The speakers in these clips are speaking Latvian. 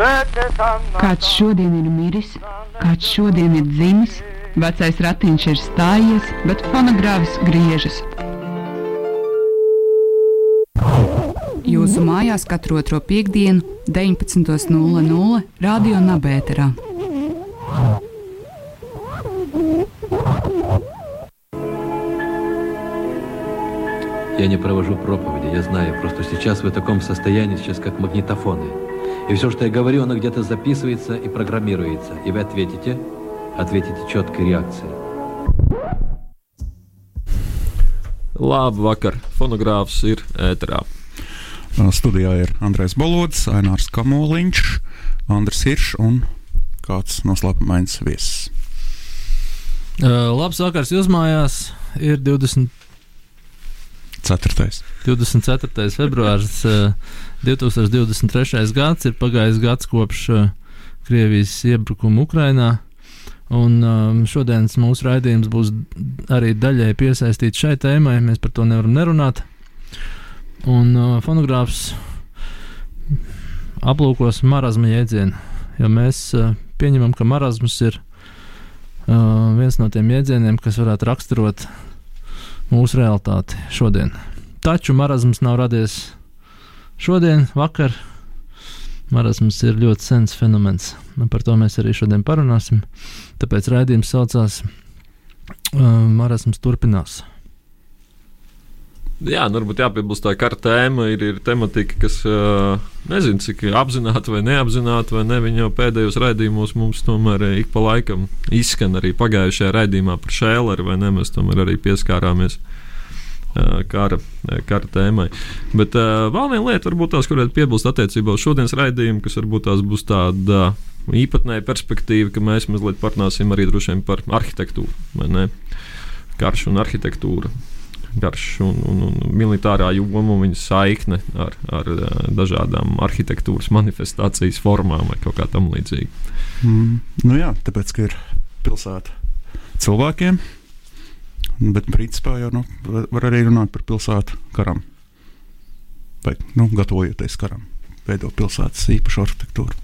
Kāds šodien ir miris, kāds šodien ir dzimis, vecais ratiņš ir stājies, bet fonogrāfs griežas. Jūsu mājās katru otro piekdienu, 19.00 Radio Nabērā. Я не провожу проповеди, я знаю, просто сейчас вы в таком состоянии, сейчас как магнитофоны. И все, что я говорю, оно где-то записывается и программируется. И вы ответите, ответите четкой реакцией. Labu vakar, fonogrāfs ir ēterā. Studijā ir Andrēs Balodis, Ainārs Kamoliņš, Andris Hiršs un kāds noslēpumains viesis. Uh, labs vakars jūs mājās. Ir 20. 4. 24. februāris, uh, 2023. gads, ir pagājis gads kopš uh, Krievijas iebrukuma Ukrainā. Un um, šodienas mūsu raidījums būs arī daļai piesaistīts šai tēmai. Mēs par to nevaram nerunāt. Un uh, fonogrāfs aplūkos marazma jēdzienu, jo mēs uh, pieņemam, ka marazms ir uh, viens no tiem jēdzieniem, kas varētu raksturot mūsu realitāti šodien. Taču marazms nav radies šodien, vakar. Marazms ir ļoti sens fenomens. Un par to mēs arī šodien parunāsim. Tāpēc raidījums saucās uh, Marazms turpinās. Jā, nu, varbūt jāpiebilst, tā kara tēma ir, ir tematika, kas nezinu, cik apzināti vai neapzināti, vai ne. Viņa jau pēdējos raidījumos mums tomēr ik pa laikam izskan arī pagājušajā raidījumā par šēleri, vai ne? Mēs tomēr arī pieskārāmies kara, kara tēmai. Bet uh, vēl viena lieta, varbūt tās, kurētu piebilst attiecībā uz šodienas raidījumu, kas varbūt tās būs tāda īpatnēja perspektīva, ka mēs mazliet parunāsim arī droši vien par arhitektūru? Karš un arhitektūra garš un, un, un militārā joma un viņa saikne ar, ar dažādām arhitektūras manifestācijas formām vai kaut kā tam līdzīga. Mm, nu jā, tāpēc, ka ir pilsēta cilvēkiem, bet principā jau nu, var arī runāt par pilsētu karam. Vai nu, gatavojoties karam, veidot pilsētas īpašu arhitektūru.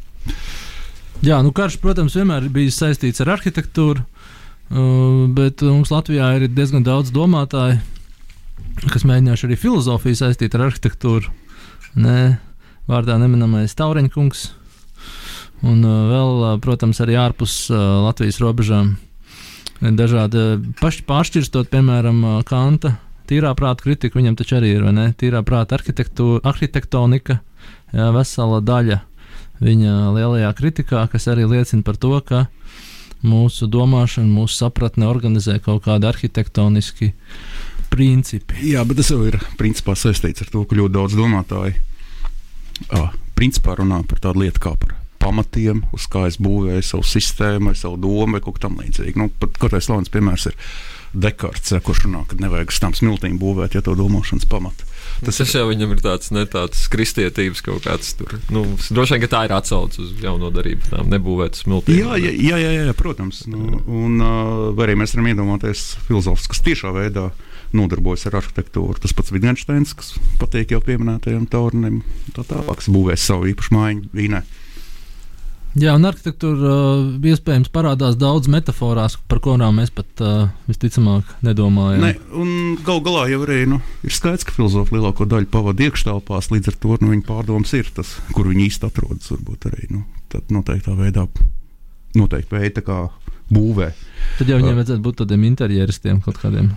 Jā, nu karš, protams, vienmēr ir bijis saistīts ar arhitektūru, uh, bet mums Latvijā ir diezgan daudz domātāju, kas mēģinājuši arī filozofiju saistīt ar arhitektūru. Nē, vārdā neminamais Taureņkungs. Un uh, vēl, uh, protams, arī ārpus uh, Latvijas robežām dažādi paši pāršķirstot, piemēram, uh, Kanta tīrā prāta kritika, viņam taču arī ir, vai ne? Tīrā prāta arhitektonika, jā, vesela daļa viņa lielajā kritikā, kas arī liecina par to, ka mūsu domāšana, mūsu sapratne organizē kaut kādi arhitektoniski principi. Jā, bet tas jau ir principā saistīts ar to, ka ļoti daudz domātāji uh, principā runā par tādu lietu kā par pamatiem, uz kā es būvēju savu sistēmu, savu domu, vai kaut kā tamlīdzīga. Nu, pat kaut kāds slavens piemērs ir Dekarts, kurš runā, ka nevajag uz tām smiltīm būvēt, ja to domāšanas pamatu. Tas, tas jau viņam ir tāds ne tāds kristietības kaut kāds tur. Nu, droši vien, ka tā ir atsauce uz jauno darību, tām nebūvēt smiltīm. Jā, jā, jā, jā, jā protams. Nu, un uh, arī mēs varam iedomāties filozofus, kas tiešā veidā nodarbojas ar arhitektūru. Tas pats Wittgensteins, kas patīk jau pieminētajam Taurinam, tā tālāk būvēs savu īpašu mājiņu Vīnē. Jā, un arhitektūra uh, iespējams parādās daudz metaforās, par kurām mēs pat uh, visticamāk nedomājam. Ne, un gal galā jau arī nu, ir skaidrs, ka filozofi lielāko daļu pavadīja iekštelpās, līdz ar to nu, viņa pārdoms ir tas, kur viņi īsti atrodas. Varbūt arī nu, noteiktā veidā noteikti veida kā būvē. Tad jau viņiem vajadzētu būt tādiem interjeristiem kaut kādiem.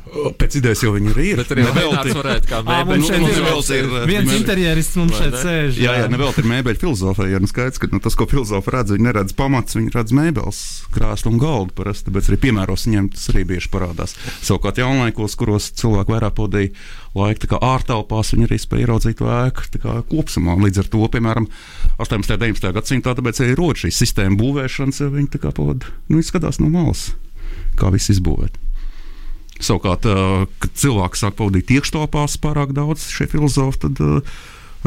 Pēc idejas jau viņi ir. Bet arī nevelti varētu kā mēbeļu filozofija. Viens interjerists mums šeit sēž. Jā, jā, nevelti ir mēbeļu filozofija. Ja nu skaidrs, ka nu, tas, ko filozofi redz, viņi neredz pamats, viņi redz mēbeles, krāstu un galdu parasti. Tāpēc arī piemēros viņiem tas arī bieži parādās. Savukārt jaunlaikos, kuros cilvēki vairāk pavadīja laiku ārtelpās, viņi arī spēja ieraudzīt to ēku kopumā. Līdz ar to, piemēram, 18. un 19. gadsimtā, tāpēc arī rod šī sistēma būvēšanas, ja viņi tā kā pavada, nu, izskatās no malas kā viss izbūvēt. Savukārt, kad cilvēki sāk pavadīt iekštelpās pārāk daudz šie filozofi, tad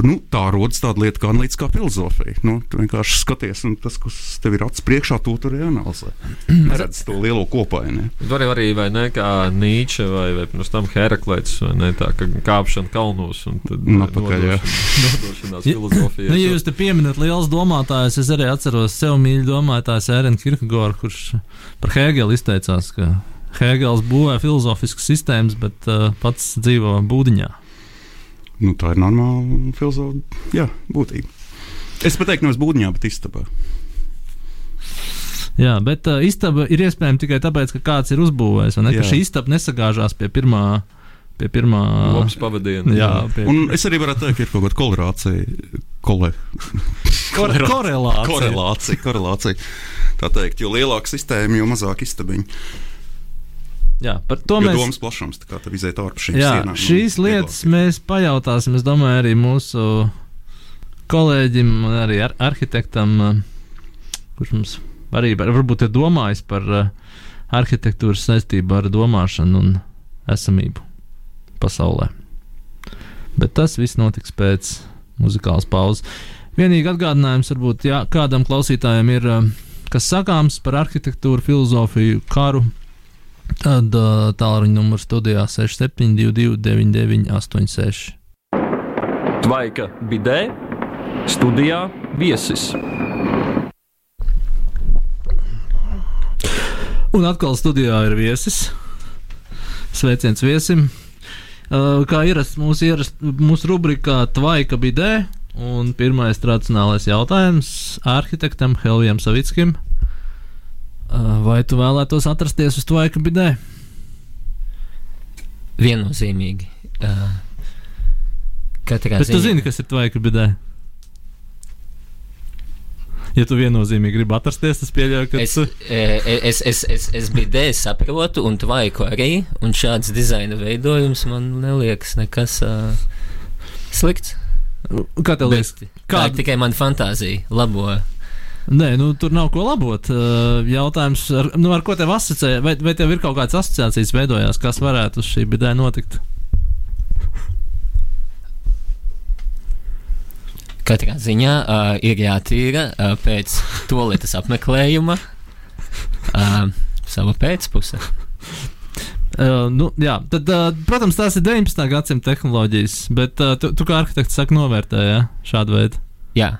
Nu, tā rodas tāda lieta kā analītiskā kā filozofija. Nu, tu vienkārši skaties, un tas, kas tev ir acis priekšā, to tur arī analizē. Redz to lielo kopainu. Tur arī, vai ne, kā Nīča vai, vai pirms tam Heraklēts, vai ne, tā kā kāpšana kalnos un tad jā. nodošanās filozofijā. Nu, ja jūs te pieminat liels domātājs, es arī atceros sev mīļu domātāju Sērenu Kirkegoru, kurš par Hēgelu izteicās, ka Hēgels būvē filozofiskas sistēmas, bet uh, pats dzīvo būdiņā. Nu, tā ir normāla filozofija būtība. Es pat teiktu, nevis būdiņā, bet istabā. Jā, bet uh, istaba ir iespējama tikai tāpēc, ka kāds ir uzbūvējis, vai ne? Ka šī istaba nesagāžās pie pirmā. Pie pirmā Labs pavadiens. jā, pie, Un es arī varētu teikt, ka ir kaut kāda korelācija. Kole, kore, korelācija. korelācija, korelācija. Tā teikt, jo lielāka sistēma, jo mazāk istabiņa. Jā, par to Jo mēs. domas plašums tā kā tev iziet ārpus šīm Jā, sienām. šīs lietas vieglāk. mēs pajautāsim. Es domāju, arī mūsu kolēģim, un arī ar arhitektam, uh, kurš mums arī var- varbūt ir domājis par uh, arhitektūras saistību ar domāšanu un esamību pasaulē. Bet tas viss notiks pēc muzikālas pauzes. Vienīgi atgādinājums, varbūt, ja kādam klausītājam ir uh, kas sakāms par arhitektūru, filozofiju, karu, Tad tālruņa numurs studijā 6722, 9986. Tvaika bidē, studijā viesis. Un atkal studijā ir viesis. Sveiciens viesim. Kā ierasts mūsu, ierast, mūsu rubrikā Tvaika bidē, un pirmais tradicionālais jautājums arhitektam Helvijam Savickim. Uh, vai tu vēlētos atrasties uz Tvaika bidē? Viennozīmīgi. Uh, katrā Bet tu zini, kas ir Tvaika bidē? Ja tu viennozīmīgi gribi atrasties, tas pieļauj, ka Es, tu... e, es, es, es, es biju dēļ saprotu, un tvaiku arī, un šāds dizaina veidojums man neliekas nekas uh, slikts. Kā tev liekas? Kāda- tikai mana fantāzija, labo. Nē, nu, tur nav ko labot. Uh, Jautājums, ar, nu, ar ko tev asociē? Vai, vai tev ir kaut kādas asociācijas veidojās, kas varētu uz šī bidē notikt? Katrā ziņā uh, ir jātīra uh, pēc toaletes apmeklējuma uh, sava pēcpuse. Uh, nu, jā, tad, uh, protams, tās ir 19. gadsimta tehnoloģijas, bet uh, tu, tu kā arhitekts saki, novērtē ja, šādu veidu. Jā,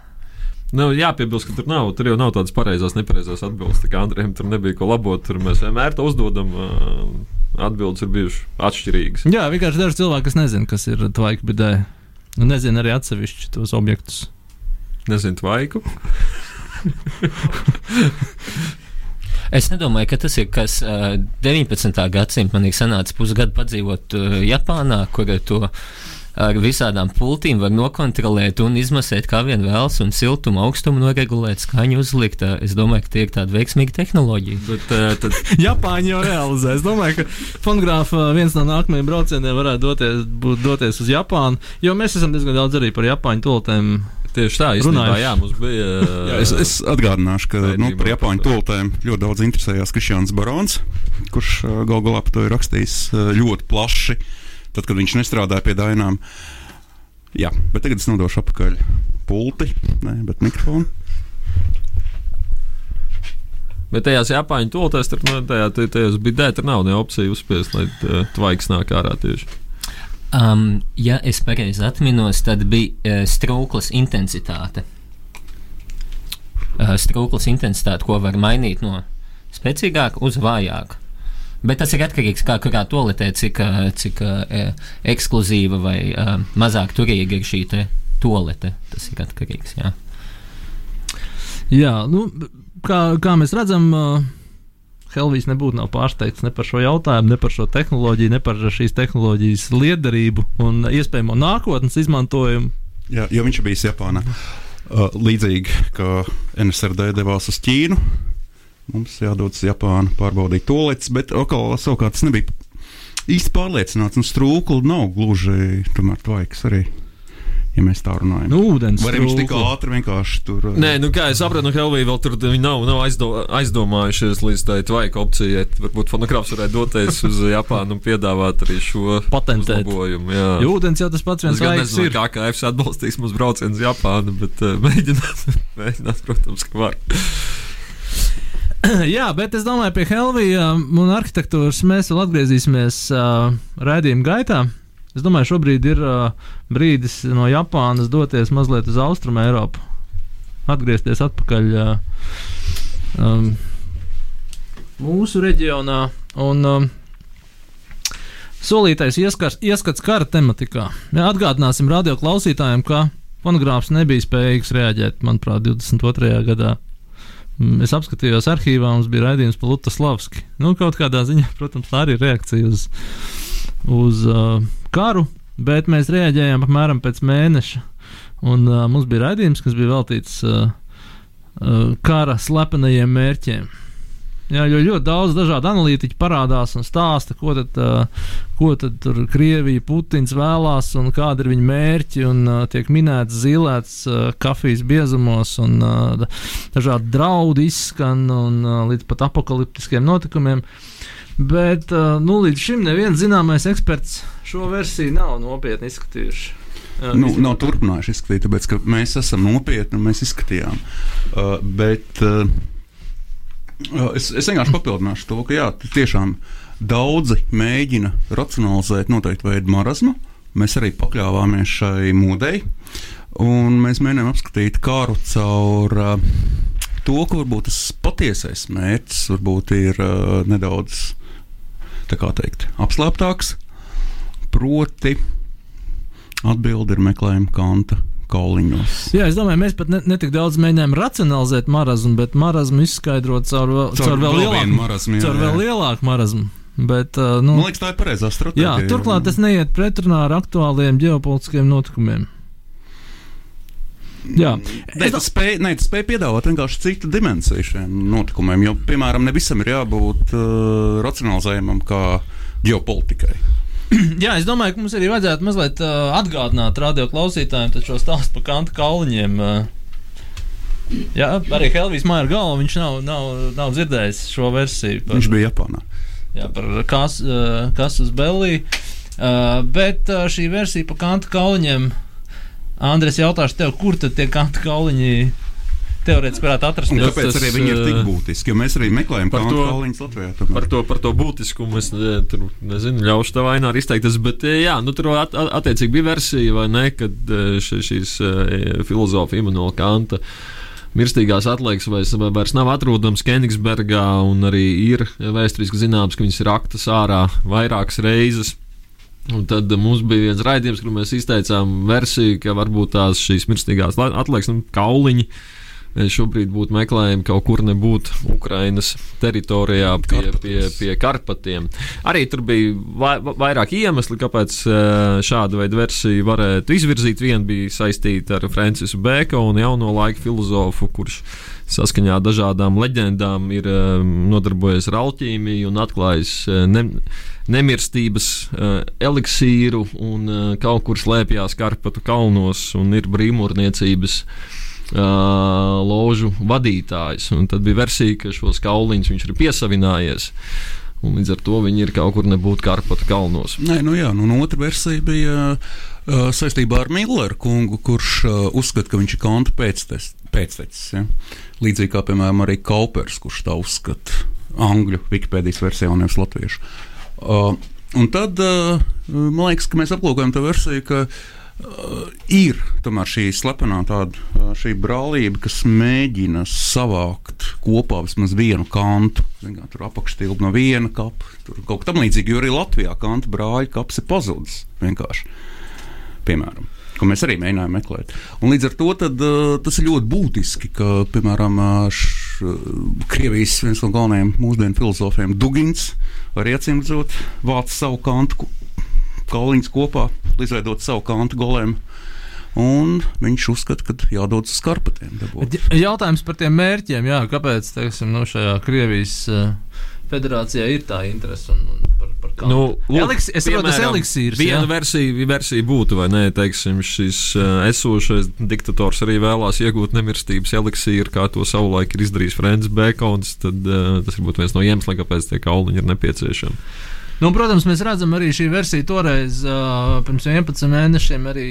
Nu, jāpiebilst, ka tur nav, tur jau nav tādas pareizās, nepareizās atbildes. Tā kā Andrejam tur nebija ko labot, tur mēs vienmēr to uzdodam. Atbildes ir bijušas atšķirīgas. Jā, vienkārši daži cilvēki, kas nezina, kas ir tvaika bidē. Un nezina arī atsevišķi tos objektus. Nezinu, tvaiku. Es nedomāju, ka tas ir kas uh, 19. gadsimta. Man ir sanācis pusgadu padzīvot uh, Japānā, kur to ar visādām pultīm var nokontrolēt un izmasēt kā vien vēlas, un siltumu, augstumu noregulēt, skaņu uzlikt. Uh, Es domāju, ka tie ir tādi veikmīgi tehnoloģija. Bet, ā, tad, Japāņi jau realizē. Es domāju, ka fonogrāfa viens no nākamajiem braucieniem varētu doties, būt, doties uz Japānu, jo mēs esam diezgan daudz arī par Japāņu toltēm. tieši tā, īstenībā, jā, mums bija. Jā, es, es atgādināšu, ka nu, par Japāņu tolotēm ļoti daudz interesējās Kristians Barons, kurš uh, gal galā par to ir rakstījis uh, ļoti plaši, tad, kad viņš nestrādāja pie dainām. Jā, bet tagad es nodošu atpakaļ pulti, ne, bet mikrofonu. Bet tajās Japāņu tolotēs, tur nu, tajā, taj- tajās bidē, tur nav ne opcija uzspiest, lai ā, tvaiks nāk ārā tieši. Um, ja es pareizi atminos, tad bija uh, strūklas intensitāte. Uh, strūklas intensitāte, ko var mainīt no spēcīgāka uz vājāku. Bet tas ir atkarīgs no tā, kurā toaletē, cik, cik uh, ekskluzīva vai uh, mazāk turīga ir šī te toalete. Tas ir atkarīgs. Jā. Jā, nu, kā, kā mēs redzam, uh, Helvijs nebūtu nav pārsteigts ne par šo jautājumu, ne par šo tehnoloģiju, ne par šīs tehnoloģijas liederību un iespējamo nākotnes izmantojumu. Jā, jo viņš bija Japānā. Uh, līdzīgi kā NSRD devās uz Ķīnu, mums jādodas uz Japānu pārbaudīt to lietas, bet atkal savukārt tas nebija īsti pārliecināts. Un strūkli nav gluži tomēr tvaiks arī. Ja mēs tā runājam, Nu, ūdens vai arī viņš tik ātri vienkārši tur Nē, nu kā es saprotu, no Helvija vēl tur viņi nav, nav aizdo, aizdomājušies līdz tai tvaika opcijai. Varbūt fonogrāfs varētu doties uz Japānu un piedāvāt arī šo uzlabojumu. Jā. Jo ūdens jau tas pats viens gan laiks ir. kā KFC atbalstīs mūsu braucienu uz Japānu, bet uh, mēģināt, mēģināt, protams, ka var. Jā, bet es domāju, pie Helvija un arhitektūras mēs vēl atgriezīsimies uh, raidījuma gaitā. Es domāju, šobrīd ir uh, brīdis no Japānas doties mazliet uz Austrumu Eiropu. Atgriezties atpakaļ uh, um, mūsu reģionā. Un, um, Solītais ieskars, ieskats kara tematikā. Jā, atgādināsim radio klausītājiem, ka fonogrāfs nebija spējīgs reaģēt, manuprāt, 22. gadā. Mm, Es apskatījos arhīvā, mums bija raidījums par Lutaslavski. Nu, kaut kādā ziņā, protams, tā arī ir reakcija uz, uz uh, karu, bet mēs reaģējām apmēram pēc mēneša. Un uh, mums bija raidījums, kas bija veltīts uh, uh, kara slepenajiem mērķiem. Jā, jo ļoti daudz dažādu analītiķu parādās un stāsta, ko tad, ko tad tur Krievija, Putins vēlās un kādi ir viņa mērķi. Un, tiek minēts zilēts kafijas biezumos, un dažādi draudi izskan un, līdz pat apakaliptiskiem notikumiem. Bet nu, līdz šim neviens zināmais eksperts šo versiju nav nopietni izskatījuši. Jā, nu, nav turpinājuši izskatīt, tāpēc ka mēs esam nopietni un mēs izskatījām. Uh, bet uh, es, es vienkārši papildināšu to, ka jā, tiešām daudzi mēģina racionalizēt noteiktu veidu marazmu. Mēs arī pakļāvāmies šai mūdei, un mēs mēģinām apskatīt kāru caur uh, to, ka varbūt tas patiesais mērķis varbūt ir uh, nedaudz teikt, apslēptāks. Proti, atbildi ir meklējuma kanta kauliņos. Jā, es domāju, mēs pat ne, ne tik daudz mēģinājām racionalizēt marazmu, bet marazmu izskaidrot caur, vēl- caur vēl lielāku marazmu, jā, caur vēl jā. lielāku marazmu. Bet, uh, nu, Man liekas, tā ir pareizā jā, stratēģija. turklāt tas neiet pretrunā ar aktuāliem ģeopolitiskiem notikumiem. Jā, Nē, tas spēj, nē, tas spēj piedāvāt vienkārši citu dimensiju šiem notikumiem. Jo, piemēram, ne visam ir jābūt uh, racionalizējumam kā ģeopolitikai. Jā, es domāju, ka mums arī vajadzētu mazliet uh, atgādināt radio klausītājiem šo stāstu par kanta kauliņiem. Uh, jā, arī Helvijas Maija galva viņš nav, nav, nav dzirdējis šo versiju. Par, Viņš bija Japānā. jā, par kas, uh, kas uz Bellī. Uh, bet uh, šī versija par kanta kauliņiem, Andres, jautāšu tev, kur tad tie kanta kauliņi teorētiski varētu Un atrasties? Jā, kāpēc tas, arī viņi ir tik uh, būtiski? Jo mēs arī meklējam par to- kauliņus Latvijā. tomēr. Par to, par to būtiskumu es ne, tur, nezinu, ļaušu tev ainā arī izteikties. Bet, eh, jā, nu, tur at, at, attiecīgi bija versija, vai ne, kad eh, ši- šīs eh, filozofa Immanuela Kanta. Mirstīgās atliekas vairs, vairs nav atrodamas Kenigsbergā, un arī ir vēsturiski zināms, ka viņas ir aktas ārā vairākas reizes. Un tad mums bija viens raidījums, kur mēs izteicām versiju, ka varbūt tās šīs mirstīgās atliekas, nu, kauliņi, mēs šobrīd būtu meklējami kaut kur nebūt Ukrainas teritorijā pie, pie, pie Karpatiem. Arī tur bija vai, va- vairāk iemesli, kāpēc eh, šāda veida versiju varētu izvirzīt. Viena bija saistīta ar Francisu Bēkonu, jauno laiku filozofu, kurš saskaņā ar dažādām leģendām ir eh, nodarbojies ar alķīmiju un atklājis eh, ne, nemirstības eliksīru un kaut kur slēpjas Karpatu kalnos un ir brīvmūrniecības ložu vadītājs. Un tad bija versija, ka šos kauliņus viņš ir piesavinājies. Un līdz ar to viņi ir kaut kur nebūtu Karpatu kalnos. Nē, nu jā, nu, otra versija bija uh, saistībā ar Milleru kungu, kurš uh, uzskata, ka viņš ir pēctecis. pēctecis ja? Līdzīgi kā, piemēram, arī Kaupers, kurš tā uzskata angļu Wikipēdijas versijā un nevis latviešu. Uh, un tad uh, man liekas, ka mēs aplūkojam to versiju, ka uh, ir tomēr šī slepenā tāda uh, šī brālība, kas mēģina savākt kopā vismaz vienu kantu. Zin kā, Tur apakšstilba no viena kapa, tur kaut kas tamlīdzīgs, jo arī Latvijā kanta brāļa kaps ir pazudis vienkārši. Piemēram. Ko mēs arī mēģinājām meklēt. Un līdz ar to tad, uh, tas ir ļoti būtiski, ka, piemēram, uh, š, uh, Krievijas viens no galvenajiem mūsdienu filozofiem, Dugins, arī acīm redzot, vāc savu kantu kauliņus kopā, lai izveidotu savu kantu golēmu. Un viņš uzskata, ka jādodas uz Karpatiem. Jautājums par tiem mērķiem, jā, kāpēc teiksim, nu, šajā Krievijas uh, federācijā ir tā interese un, un par, par kā. Nu, lūk, Eliks, es saprotu, tas eliksīrs. Viena jā. versija, versija būtu, vai ne, teiksim, šis uh, esošais diktators arī vēlās iegūt nemirstības eliksīru, kā to savulaik ir izdarījis Francis Bekons. Tad uh, tas ir būt viens no iemesliem, kāpēc tie kauliņi ir nepieciešami. Nu, protams, mēs redzam arī šī versija toreiz, uh, pirms 11 mēnešiem, arī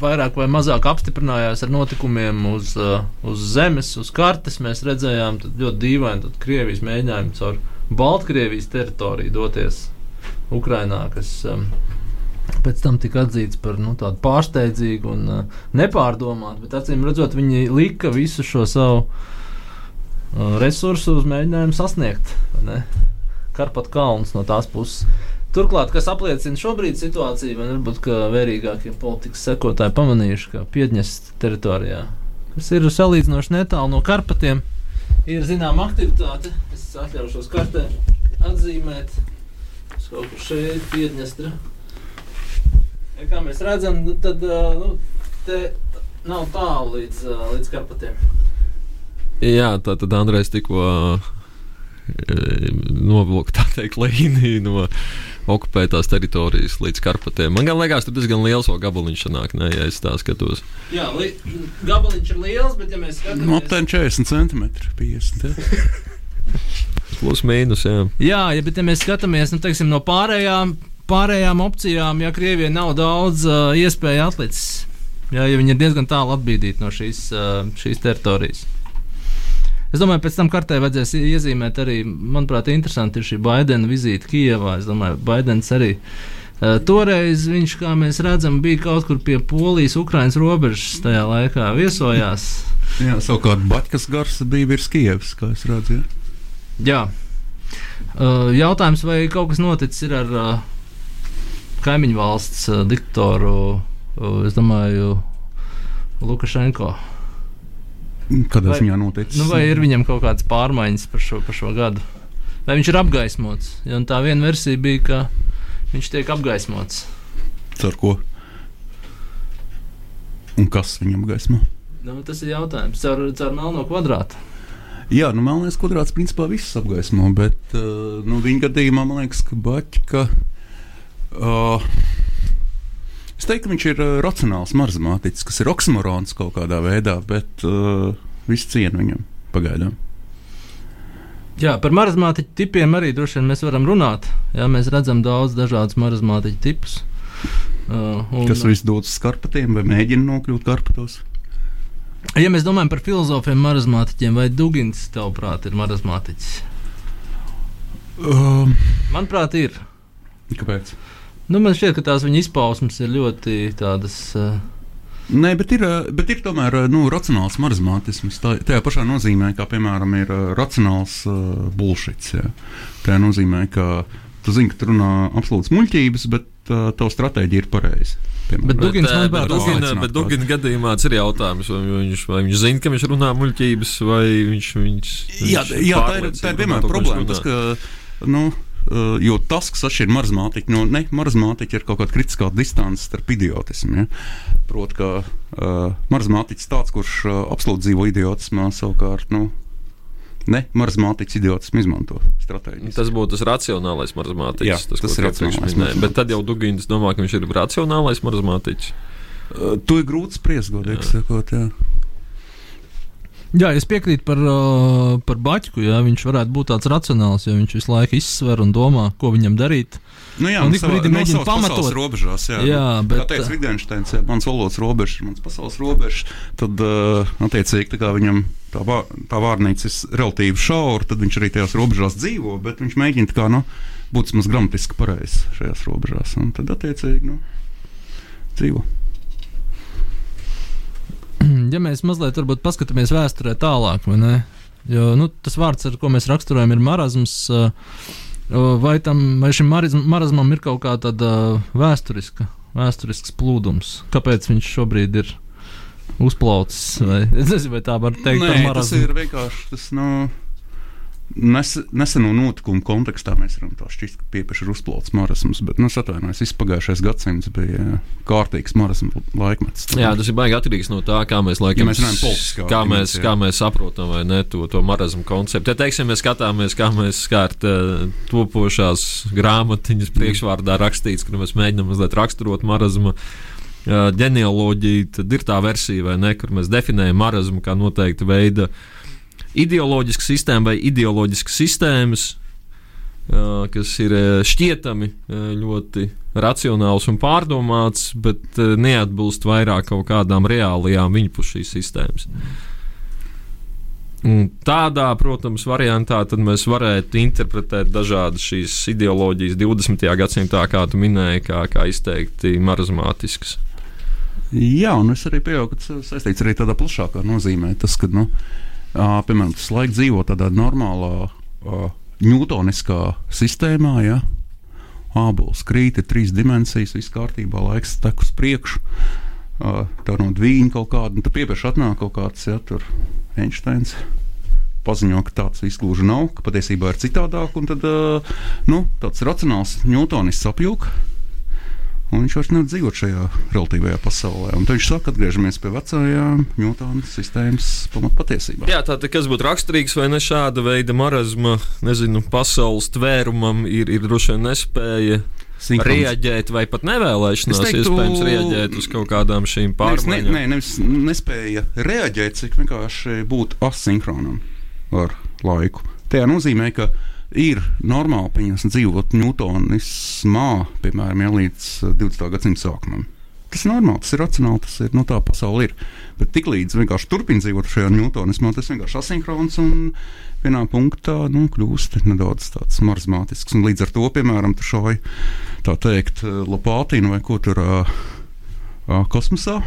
vairāk vai mazāk apstiprinājās ar notikumiem uz, uh, uz zemes, uz kartes. Mēs redzējām ļoti dīvaini tad Krievijas mēģinājumu caur Baltkrievijas teritoriju doties Ukrainā, kas um, pēc tam tika atzīts par nu, tādu pārsteidzīgu un uh, nepārdomātu, bet acīm redzot, viņi lika visu šo savu uh, resursu uz mēģinājumu sasniegt. Karpat kalns no tās puses. Turklāt, kas apliecina šobrīd situāciju, man varbūt vērīgākie politikas sekotāji pamanījuši, ka Piedņestras teritorijā, kas ir salīdzinoši netālu no Karpatiem, ir zināma aktivitāte. Es atļaušos kartē atzīmēt, kaut kur šeit, Piedņestra. Ja, kā mēs redzam, nu, tad nu, te nav tālu līdz, līdz Karpatiem. Jā, tā tad Andrejs tikko novilka tā teikt līniju no okupētās teritorijas līdz Karpatiem. Man gan liekas, tur diezgan liels vēl gabaliņš sanāk, ne, ja es tā skatos. Jā, li, gabaliņš ir liels, bet ja mēs Nu, skatāmies aptuveni 40 centimetri. 50, ja. Plus mīnus, jā. Jā, ja, bet ja mēs skatāmies nu, teiksim, no pārējām, pārējām opcijām, ja Krievijai nav daudz uh, iespēju atlicis, jā, ja viņi ir diezgan tālu atbīdīti no šīs, uh, šīs teritorijas. Es domāju, pēc tam kartē vajadzēs iezīmēt arī, manuprāt, interesanti ir šī Baidena vizīte Kijevā. Es domāju, Baidens arī. Uh, toreiz viņš, kā mēs redzam, bija kaut kur pie Polijas-Ukrainas robežas tajā laikā viesojās. Jā, savukārt Baķis gars bija virs Kievas, kā es redzu. Ja? Jā. Uh, jautājums, vai kaut kas noticis ar uh, kaimiņu valsts diktatoru, uh, es domāju, Lukašenko. Kādā Vai- ziņā noticis? Nu, vai ir viņam kaut kādas pārmaiņas par šo, par šo gadu? Vai viņš ir apgaismots? Jo tā viena versija bija, ka viņš tiek apgaismots. Ar ko? Un kas viņam gaismo? Nu, tas ir jautājums. Caur, caur melno kvadrātu. Jā, nu, melnais kvadrāts principā viss apgaismo, bet uh, nu, viņa gadījumā man liekas, ka Baķka. Uh, es teiktu, viņš ir uh, racionāls marzmātiķis, kas ir oksimorons kaut kādā veidā, bet uh, viss cienu viņam pagaidām. Jā, par marazmātiķu tipiem arī droši vien mēs varam runāt. Jā, mēs redzam daudz dažādus marazmātiķu tipus. Uh, un, Kas viss dodas uz karpatiem vai mēģina nokļūt karpatos? Ja mēs domājam par filozofiem, marazmātiķiem, vai Dugins, tavuprāt, ir marazmātiķis? Um, Manuprāt, ir. kāpēc? Nu, man šķiet, ka tās viņa izpausmes ir ļoti tādas. Uh, Nē, bet ir, uh, bet ir tomēr uh, nu, racionāls marazmātisms. Tā, tajā pašā nozīmē, kā piemēram ir racionāls uh, bullshits. Jā. Tajā nozīmē, ka tu zini, ka tu runā absolūts muļķības, bet uh, tava stratēģija ir pareiza. piemēram. Bet Dugins, bet, bet, Dugina, bet Dugina gadījumā tas ir jautājums, vai viņš, vai viņš zina, ka viņš runā muļķības, vai viņš. viņš, Jā, viņš jā tā ir, tā ir vienmēr problēma. Tas, ka, nu, uh, jo tas, kas atšķir marazmātiķu no ne, marazmātiķa, ir kaut kāda kritiskā distance starp idiotismu. Ja? Proti, ka uh, marazmātiķis tāds, kurš uh, absolūti dzīvo idiotismā, savukārt. Nu, Ne, marazmātiķis idiotismu izmanto stratēģiju. Tas būtu tas racionālais marazmātiķis. Jā, tas, tas ir racionālais marazmātiķis. Bet tad jau Dugins domā, ka viņš ir racionālais marazmātiķis. Uh, to ir grūti spriest, godīgi sakot. Jā. Jā, es piekrītu par, uh, par Baķu. Jā, viņš varētu būt tāds racionāls, jo viņš visu laiku izsver un domā, ko viņam darīt. Nu, jā, nu, savā- brīdī nu, mēģina pamatot. Robežās, jā, Jā, nu, bet, Kā teica uh, Wittgensteins, ja mans valodas robežs ir mans pasaules robežs, tad, uh, attiecīgi, tā kā viņam tā, vā- tā vārnīca ir relatīvi šaura, tad viņš arī tajās robežās dzīvo, bet viņš mēģina kā, nu, būt vismaz gramatiski pareizs šajās robežās. Un tad, attiecīgi, nu, dzīvo. Ja mēs mazliet paskatāmies vēsturē tālāk, vai ne? Jo nu, tas vārds, ar ko mēs raksturojam, ir marazms. Vai, tam, vai šim marazmam ir kaut kāda vēsturiska, vēsturisks plūdums? Kāpēc viņš šobrīd ir uzplaucis? Vai, es nezinu, vai tā var teikt Nē, tas ir vienkārši tas, nu, nes, neseno notikumu kontekstā mēs varam tā šķist, ka pieeši ir uzplauts marazms, bet, nu, es atvainojos, viss pagājušais gadsimts bija kārtīgs marazma laikmets. Jā, tas ir baigi atkarīgs no tā, kā mēs laikam, Ja mēs runājam politiskā kā, mēs, jā. kā mēs saprotam vai ne, to, to marazmu konceptu. Ja teiksim, mēs skatāmies, kā mēs skārt uh, topošās grāmatiņas priekšvārdā rakstīts, kur mēs mēģinām mazliet raksturot marazmu. Uh, ģenealoģija, tad ir tā versija, vai ne, kur mēs definējam marazmu kā noteikta veida ideoloģisku sistēmu vai ideoloģiskas sistēmas, uh, kas ir uh, šķietami uh, ļoti racionāls un pārdomāts, bet uh, neatbilst vairāk kaut kādām reālajām viņpus šīs sistēmas. Un tādā, protams, variantā mēs varētu interpretēt dažādas šīs ideoloģijas 20. gadsimtā, kā tu minēji, kā, kā izteikti marazmātiskas. Jā, un es arī pieņemu, ka tas saistīts arī tādā plašākā nozīmē. Tas, ka, nu, ā, piemēram, tas laiks dzīvo tādā normālā, ā, ņūtoniskā sistēmā, ja ābols krīt, ir trīs dimensijas, viss kārtībā, laiks tek uz priekšu. ā, Tā no dvīņa kaut kāda, un tad piepieši atnāk kaut kāds, ja tur Einsteins. Paziņo, ka tāds gluži nav, ka patiesībā ir citādāk, un tad ā, nu, tāds racionāls ņūtonists apjūka. Un viņš vairs nevar dzīvot šajā relatīvajā pasaulē. Un viņš saka, atgriežamies pie vecajām Ņūtāna sistēmas pamatpatiesībām. Jā, tātad, kas būtu raksturīgs vai ne šāda veida marazma, nezinu, pasaules tvērumam, ir, ir droši vien nespēja Sinhrons. reaģēt vai pat nevēlēšanās, teiktu- iespējams, reaģēt uz kaut kādām šīm pārmaiņām. ne, nevis nespēja reaģēt, cik vienkārši būt asinhronam ar laiku. Tajā nozīmē, ka ir normāli pieņems dzīvot Ņūtonismā, piemēram, ja līdz eh, 20. gadsimta sākumam. Tas ir normāli, tas ir racionāli, tas ir no tā pasaule ir. Bet tiklīdz vienkārši turpina dzīvot šajā ņūtonismā, tas vienkārši asinhrons un vienā punktā nu, kļūst nedaudz tāds marzmātisks. Un līdz ar to, piemēram, tu šauj tā teikt Lopātīnu vai ko tur ā, ā, kosmosā.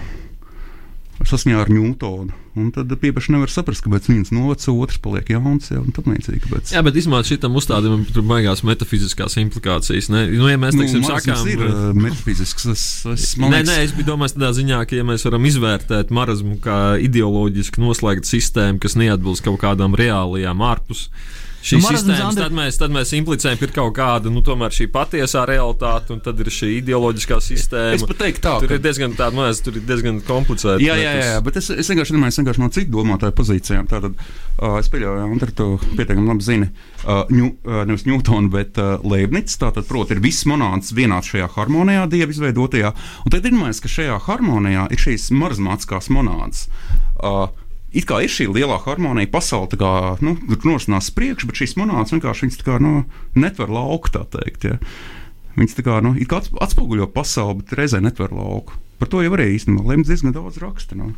Saskaņā ar Ņūtonu. Un tad pieeši nevar saprast, kāpēc viens noveco, otrs paliek jauns. Ja, un tā līdzīgi. Kāpēc. Jā, bet izmēģināt šitam uzstādījumam, tur baigās metafiziskās implikācijas. Ne? Nu, ja mēs teiksim, nu, sakām, ir uh, metafizisks. Es, es, Nē, liekas, nē, es biju domājis tādā ziņā, ka, ja mēs varam izvērtēt marazmu kā ideoloģiski noslēgtu sistēmu, kas neatbilst kaut kādām reālajām ārpus šīs Nu, sistēmas, Andri- tad mēs, tad mēs implicējam, ka ir kaut kāda nu, tomēr šī patiesā realitāte, un tad ir šī ideoloģiskā sistēma. es pat teiktu tā, Tur ka- ir diezgan, tāda, man liekas, tur ir diezgan komplicēta. Jā, jā, jā, jā, bet es, es vienkārši domāju, es vienkārši no citu domātāju pozīcijām. Tātad uh, es pieļauju, ka Andri to pietiekami labi zina. Uh, ņu, uh, nevis Ņūtona, bet uh, Leibnicis. Tātad, proti, ir viss monētas vienāds šajā harmonijā, dieva izveidotajā. Un tad ir domājis, ka šajā harmonijā ir šīs marzmātiskās monētas. Uh, It kā ir šī lielā harmonija, pasaule tā kā nu, nosinās priekšā, bet šīs monētas vienkārši tā kā, nu, netver lauku. tā Teikt, ja. Viņas tā kā, nu, kā ats- atspoguļo pasauli, bet reizē netver lauku. Par to jau arī īstenībā Lemts diezgan daudz raksta. Nu.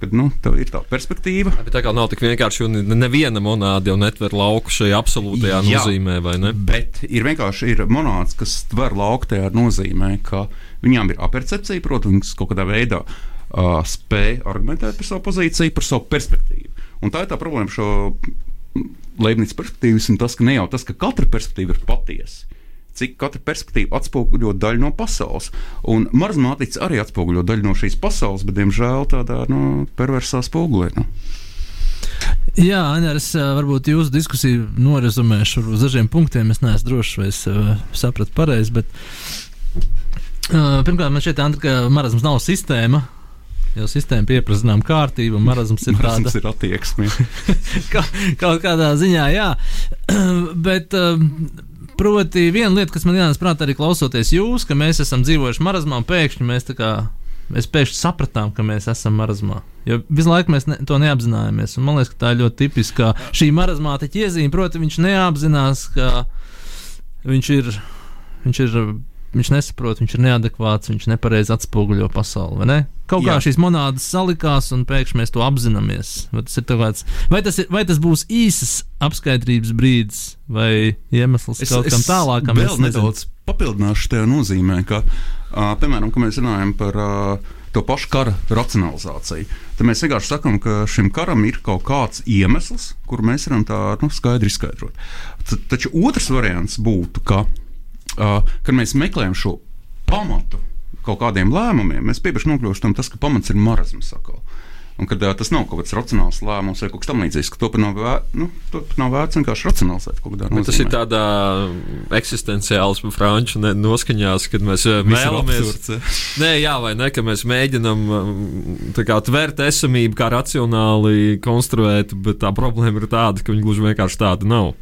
Kad nu, tev ir tā perspektīva. Bet tā kā nav tik vienkārši, un ne- neviena monēta jau netver lauku šajā absolūtajā Jā. nozīmē, vai ne? Bet ir vienkārši ir monētas, kas tver lauku tajā nozīmē, ka viņām ir apercepcija, protams, kaut kādā veidā uh, spēj argumentēt par savu pozīciju, par savu perspektīvu. Un tā ir tā problēma šo Leibniz perspektīvas, un tas, ka ne jau tas, ka katra perspektīva ir patiesa. Cik katra perspektīva atspoguļo daļu no pasaules. Un marzmātiķis arī atspoguļo daļu no šīs pasaules, bet, diemžēl, tādā nu, perversā spogulē. Nu. Jā, Aņēr, es varbūt jūsu diskusiju norizumēšu uz dažiem punktiem. Es neesmu drošs, vai es ā, sapratu pareizi. Bet, ā, pirmkārt, man šķiet, Andri, ka marazms nav sistēma. Jo sistēma pieprasa zinām kārtību, un marazms ir tāda Tas ir attieksme. Ka, kaut kādā ziņā, jā. Bet, um, proti, viena lieta, kas man jānāk prātā arī klausoties jūs, ka mēs esam dzīvojuši marazmā, un pēkšņi mēs tā kā. Mēs pēkšņi sapratām, ka mēs esam marazmā. Jo visu laiku mēs ne, to neapzināmies. Un man liekas, ka tā ir ļoti tipiska šī marazmātiķa iezīme. Proti, viņš neapzinās, ka viņš ir. Viņš ir Viņš nesaprot, viņš ir neadekvāts, viņš nepareizi atspoguļo pasauli. Ne? Kaut kā Jā. šīs monētas salikās, un pēkšņi mēs to apzināmies. Vai tas, ir tā kāds, vai tas, ir, vai tas būs īsas apskaidrības brīdis, vai iemesls kaut kam tālākam? vēl nedaudz papildināšu tajā nozīmē, ka, uh, piemēram, kad mēs runājam par uh, to pašu kara racionalizāciju, tad mēs vienkārši sakām, ka šim karam ir kaut kāds iemesls, kuru mēs varam tā nu, skaidri izskaidrot. T taču otrs variants būtu, ka, uh, kad mēs meklējam šo pamatu kaut kādiem lēmumiem, mēs pieprasām nokļūstam tas, ka pamats ir marazms. Un kad uh, tas nav kaut kāds racionāls lēmums vai kaut kas tamlīdzīgs, ka to pat nav, vēr, nu, to pat nav vērts vienkārši racionalizēt tas ir tādā eksistenciāls franču noskaņās, kad mēs eh, vēlamies. Nē, jā, vai ne, ka mēs mēģinām um, kā tvērt esamību, kā racionāli konstruēt, bet tā problēma ir tāda, ka viņi gluži vienkārši tāda nav.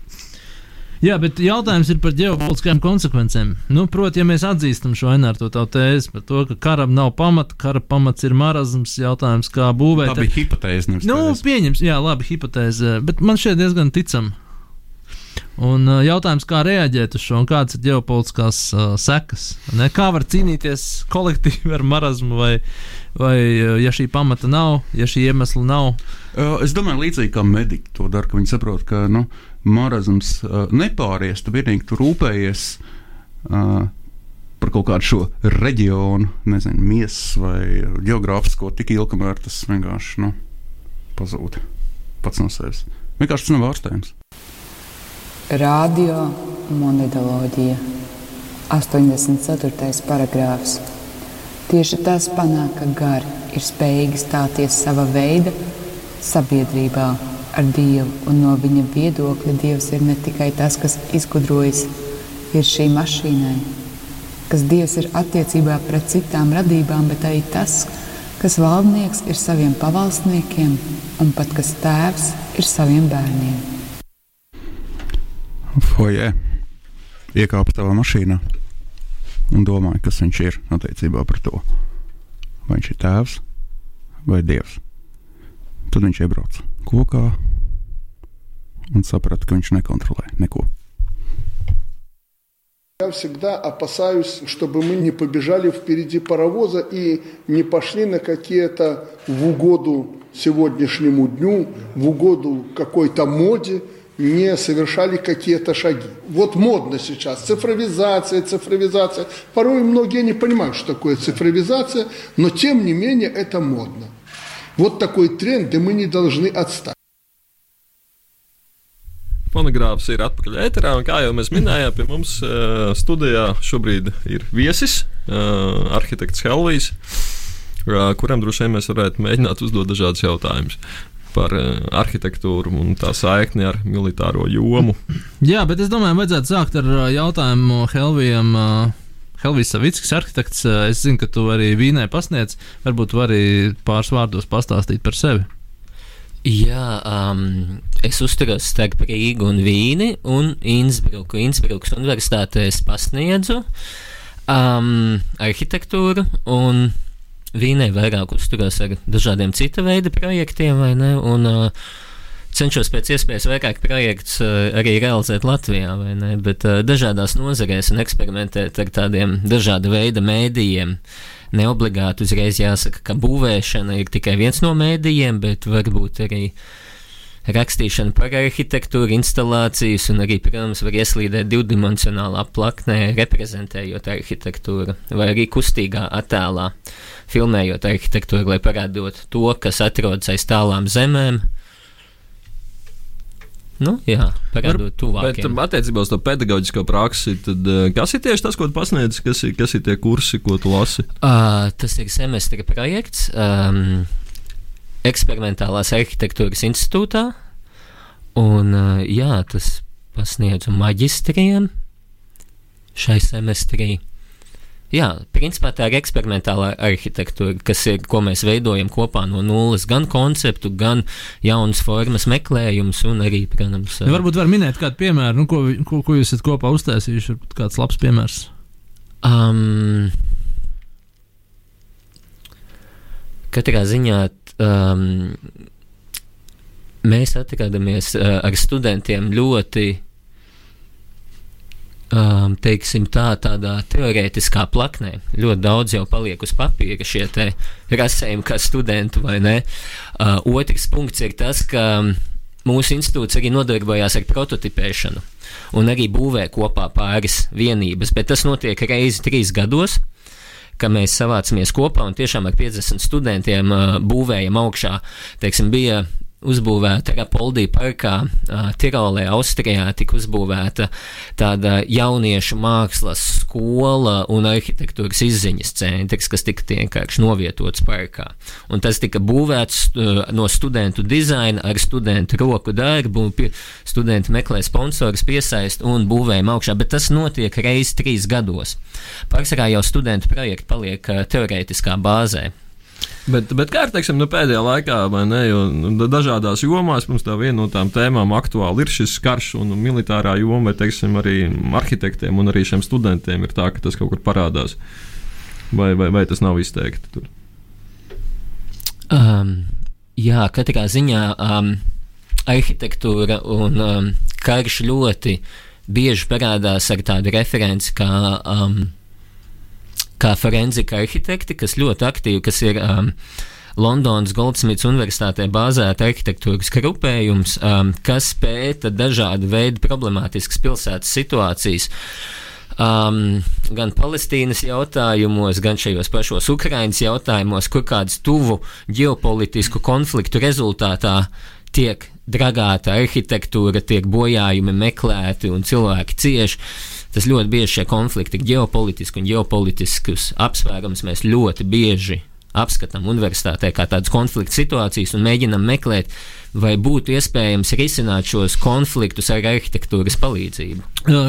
Jā, bet jautājums ir par ģeopolitiskajām konsekvencēm. Nu, Proti, ja mēs atzīstam šo tavu tēzi par to, ka karam nav pamata, kara pamats ir marazms, jautājums, kā būvēt. Tā bija hipotēze. Nu, pieņems, jā, labi, hipotēze, bet man šeit diezgan ticam. Un uh, jautājums, kā reaģēt uz šo, un kādas ir ģeopolitiskās uh, sekas? Ne? Kā var cīnīties kolektīvi ar marazmu, vai, vai uh, ja šī pamata nav, ja šī iemesla nav? Uh, Es domāju, līdzīgi kā mediķi to dara, ka viņi saprot, ka nu, marazms uh, nepāries, tu vienīgi tur rūpējies uh, par kaut kādu šo reģionu, nezinu, miesas vai geogrāfisko tik ilgi, kamēr tas vienkārši nu, pazūd pats no sevis. Vienkārši tas nav ārstējums. Radio monētoloģija, 84. paragrāfs. Tieši tas panāk, ka gari ir spējīgi stāties sava veida sabiedrībā ar Dievu, un no viņa viedokļa Dievs ir ne tikai tas, kas izgudrojis ir šī mašīnai, kas Dievs ir attiecībā pret citām radībām, bet arī tas, kas valdnieks ir saviem pavalsniekiem, un pat kas tēvs ir saviem bērniem. Fojē iekāpa savā mašīnā un domāja, kas viņš ir attiecībā par to. Vai viņš ir tēvs vai dievs. Tad viņš iebrauca kokā un saprata, ka viņš nekontrolē neko. Я всегда опасаюсь, чтобы мы не побежали впереди паровоза и не пошли на какие-то в угоду сегодняшнему дню, в угоду какой-то моде, не совершали какие-то шаги. Вот модно сейчас цифровизация, цифровизация. Порой многие не понимают, что такое цифровизация, но тем не менее это модно. Вот такой тренд, и мы не должны отстать. Fonogrāfs ir atpakaļ ēterā, un kā jau mēs minējām, pie mums uh, studijā šobrīd ir viesis, uh, arhitekts Helvijs, uh, kuram droši vien mēs varētu mēģināt uzdot dažādus jautājumus par uh, arhitektūru un tā saikni ar militāro jomu. Jā, bet es domāju, vajadzētu sākt ar ā, jautājumu Helvijam. ā, Helvijs Savickis, arhitekts. ā, Es zinu, ka tu arī Vīnē pasniedz. Varbūt tu vari pāris vārdos pastāstīt par sevi. Jā, um, es uzturos starp Rīgu un Vīni un Innsbruku. Innsbrukas universitātē es pasniedzu um, arhitektūru un Vīnē vairāk uzturos ar dažādiem cita veida projektiem, vai ne? Un, uh, cenšos pēc iespējas vairāk projekts uh, arī realizēt Latvijā, vai ne? Bet uh, dažādās nozarēs un eksperimentēt ar tādiem dažāda veida mēdījiem. Neobligāti uzreiz jāsaka, ka būvēšana ir tikai viens no mēdījiem, bet varbūt arī rakstīšana par arhitektūru, instalācijas un arī, protams, var ieslīdēt divdimensionālā plaknē, reprezentējot arhitektūru, vai arī kustīgā attēlā, filmējot arhitektūru, lai parādot to, kas atrodas aiz tālām zemēm. Nu, jā, parādot Bet tuvākiem. um, attiecībā uz to pedagoģisko praksi, tad, uh, kas ir tieši tas, ko tu pasniedz, kas ir, kas ir tie kursi, ko tu lasi? Uh, tas ir semestra projekts um, eksperimentālās arhitektūras institūtā. Un, uh, jā, tas pasniedzu maģistriem šai semestrī. Jā, principā tā ir eksperimentālā arhitektūra, kas ir, ko mēs veidojam kopā no nulles. Gan konceptu, gan jaunas formas meklējums, un arī, protams, Ja varbūt var minēt kādu piemēru, nu, ko, ko, ko jūs esat kopā uztaisījuši. Varbūt kāds labs piemērs. Um, katrā ziņā um, mēs atrodamies uh, ar studentiem ļoti, um, teiksim, tā, tādā teorētiskā plaknē. Ļoti daudz jau paliek uz papīra šie rasējumi, kā studentu vai ne. Uh, otrs punkts ir tas, ka um, mūsu institūts arī nodarbojās ar prototipēšanu un arī būvē kopā pāris vienības, bet tas notiek reizi trīs gados mēs savācamies kopā un tiešām ar 50 studentiem uh, būvējam augšā. Teiksim, bija uzbūvēta Rapoldī parkā, Tirolē, Austrijā, tika uzbūvēta tāda jauniešu mākslas skola un arhitektūras izziņas centrs, kas tika vienkārši novietots parkā. Un tas tika būvēts no studentu dizaina ar studentu roku darbu, un studenti meklē sponsorus, piesaist un būvējam augšā, bet tas notiek reiz trīs gados. Pārsvarā jau studentu projekti paliek teorētiskā bāzē. Bet, bet kā ir teiksim, nu, pēdējā laikā, ne? Jo nu, dažādās jomās mums tā viena no tām tēmām aktuāli ir šis karš un militārā joma, vai teiksim, arī arhitektiem un arī šiem studentiem ir tā, ka tas kaut kur parādās. Vai, vai, vai tas nav izteikti tur? Um, jā, katrā ziņā um, arhitektūra un um, karš ļoti bieži parādās ar tādu referenci kā. Um, kā forenzika arhitekti, kas ļoti aktīvi, kas ir um, Londonas Goldsmiths Universitātē bāzēta arhitektūras grupējums, um, kas pēta dažādu veidu problemātiskas pilsētas situācijas. Um, gan Palestīnas jautājumos, gan šajos pašos Ukraiņas jautājumos, kur kādas tuvu ģeopolitisku konfliktu rezultātā tiek dragāta arhitektūra, tiek bojājumi meklēti un cilvēki cieši tas ļoti bieži šie konflikti, ģeopolitiski un ģeopolitiskus apsvērumus mēs ļoti bieži apskatām universitātē kā tādas konflikta situācijas un mēģinām meklēt, vai būtu iespējams risināt šos konfliktus ar arhitektūras palīdzību.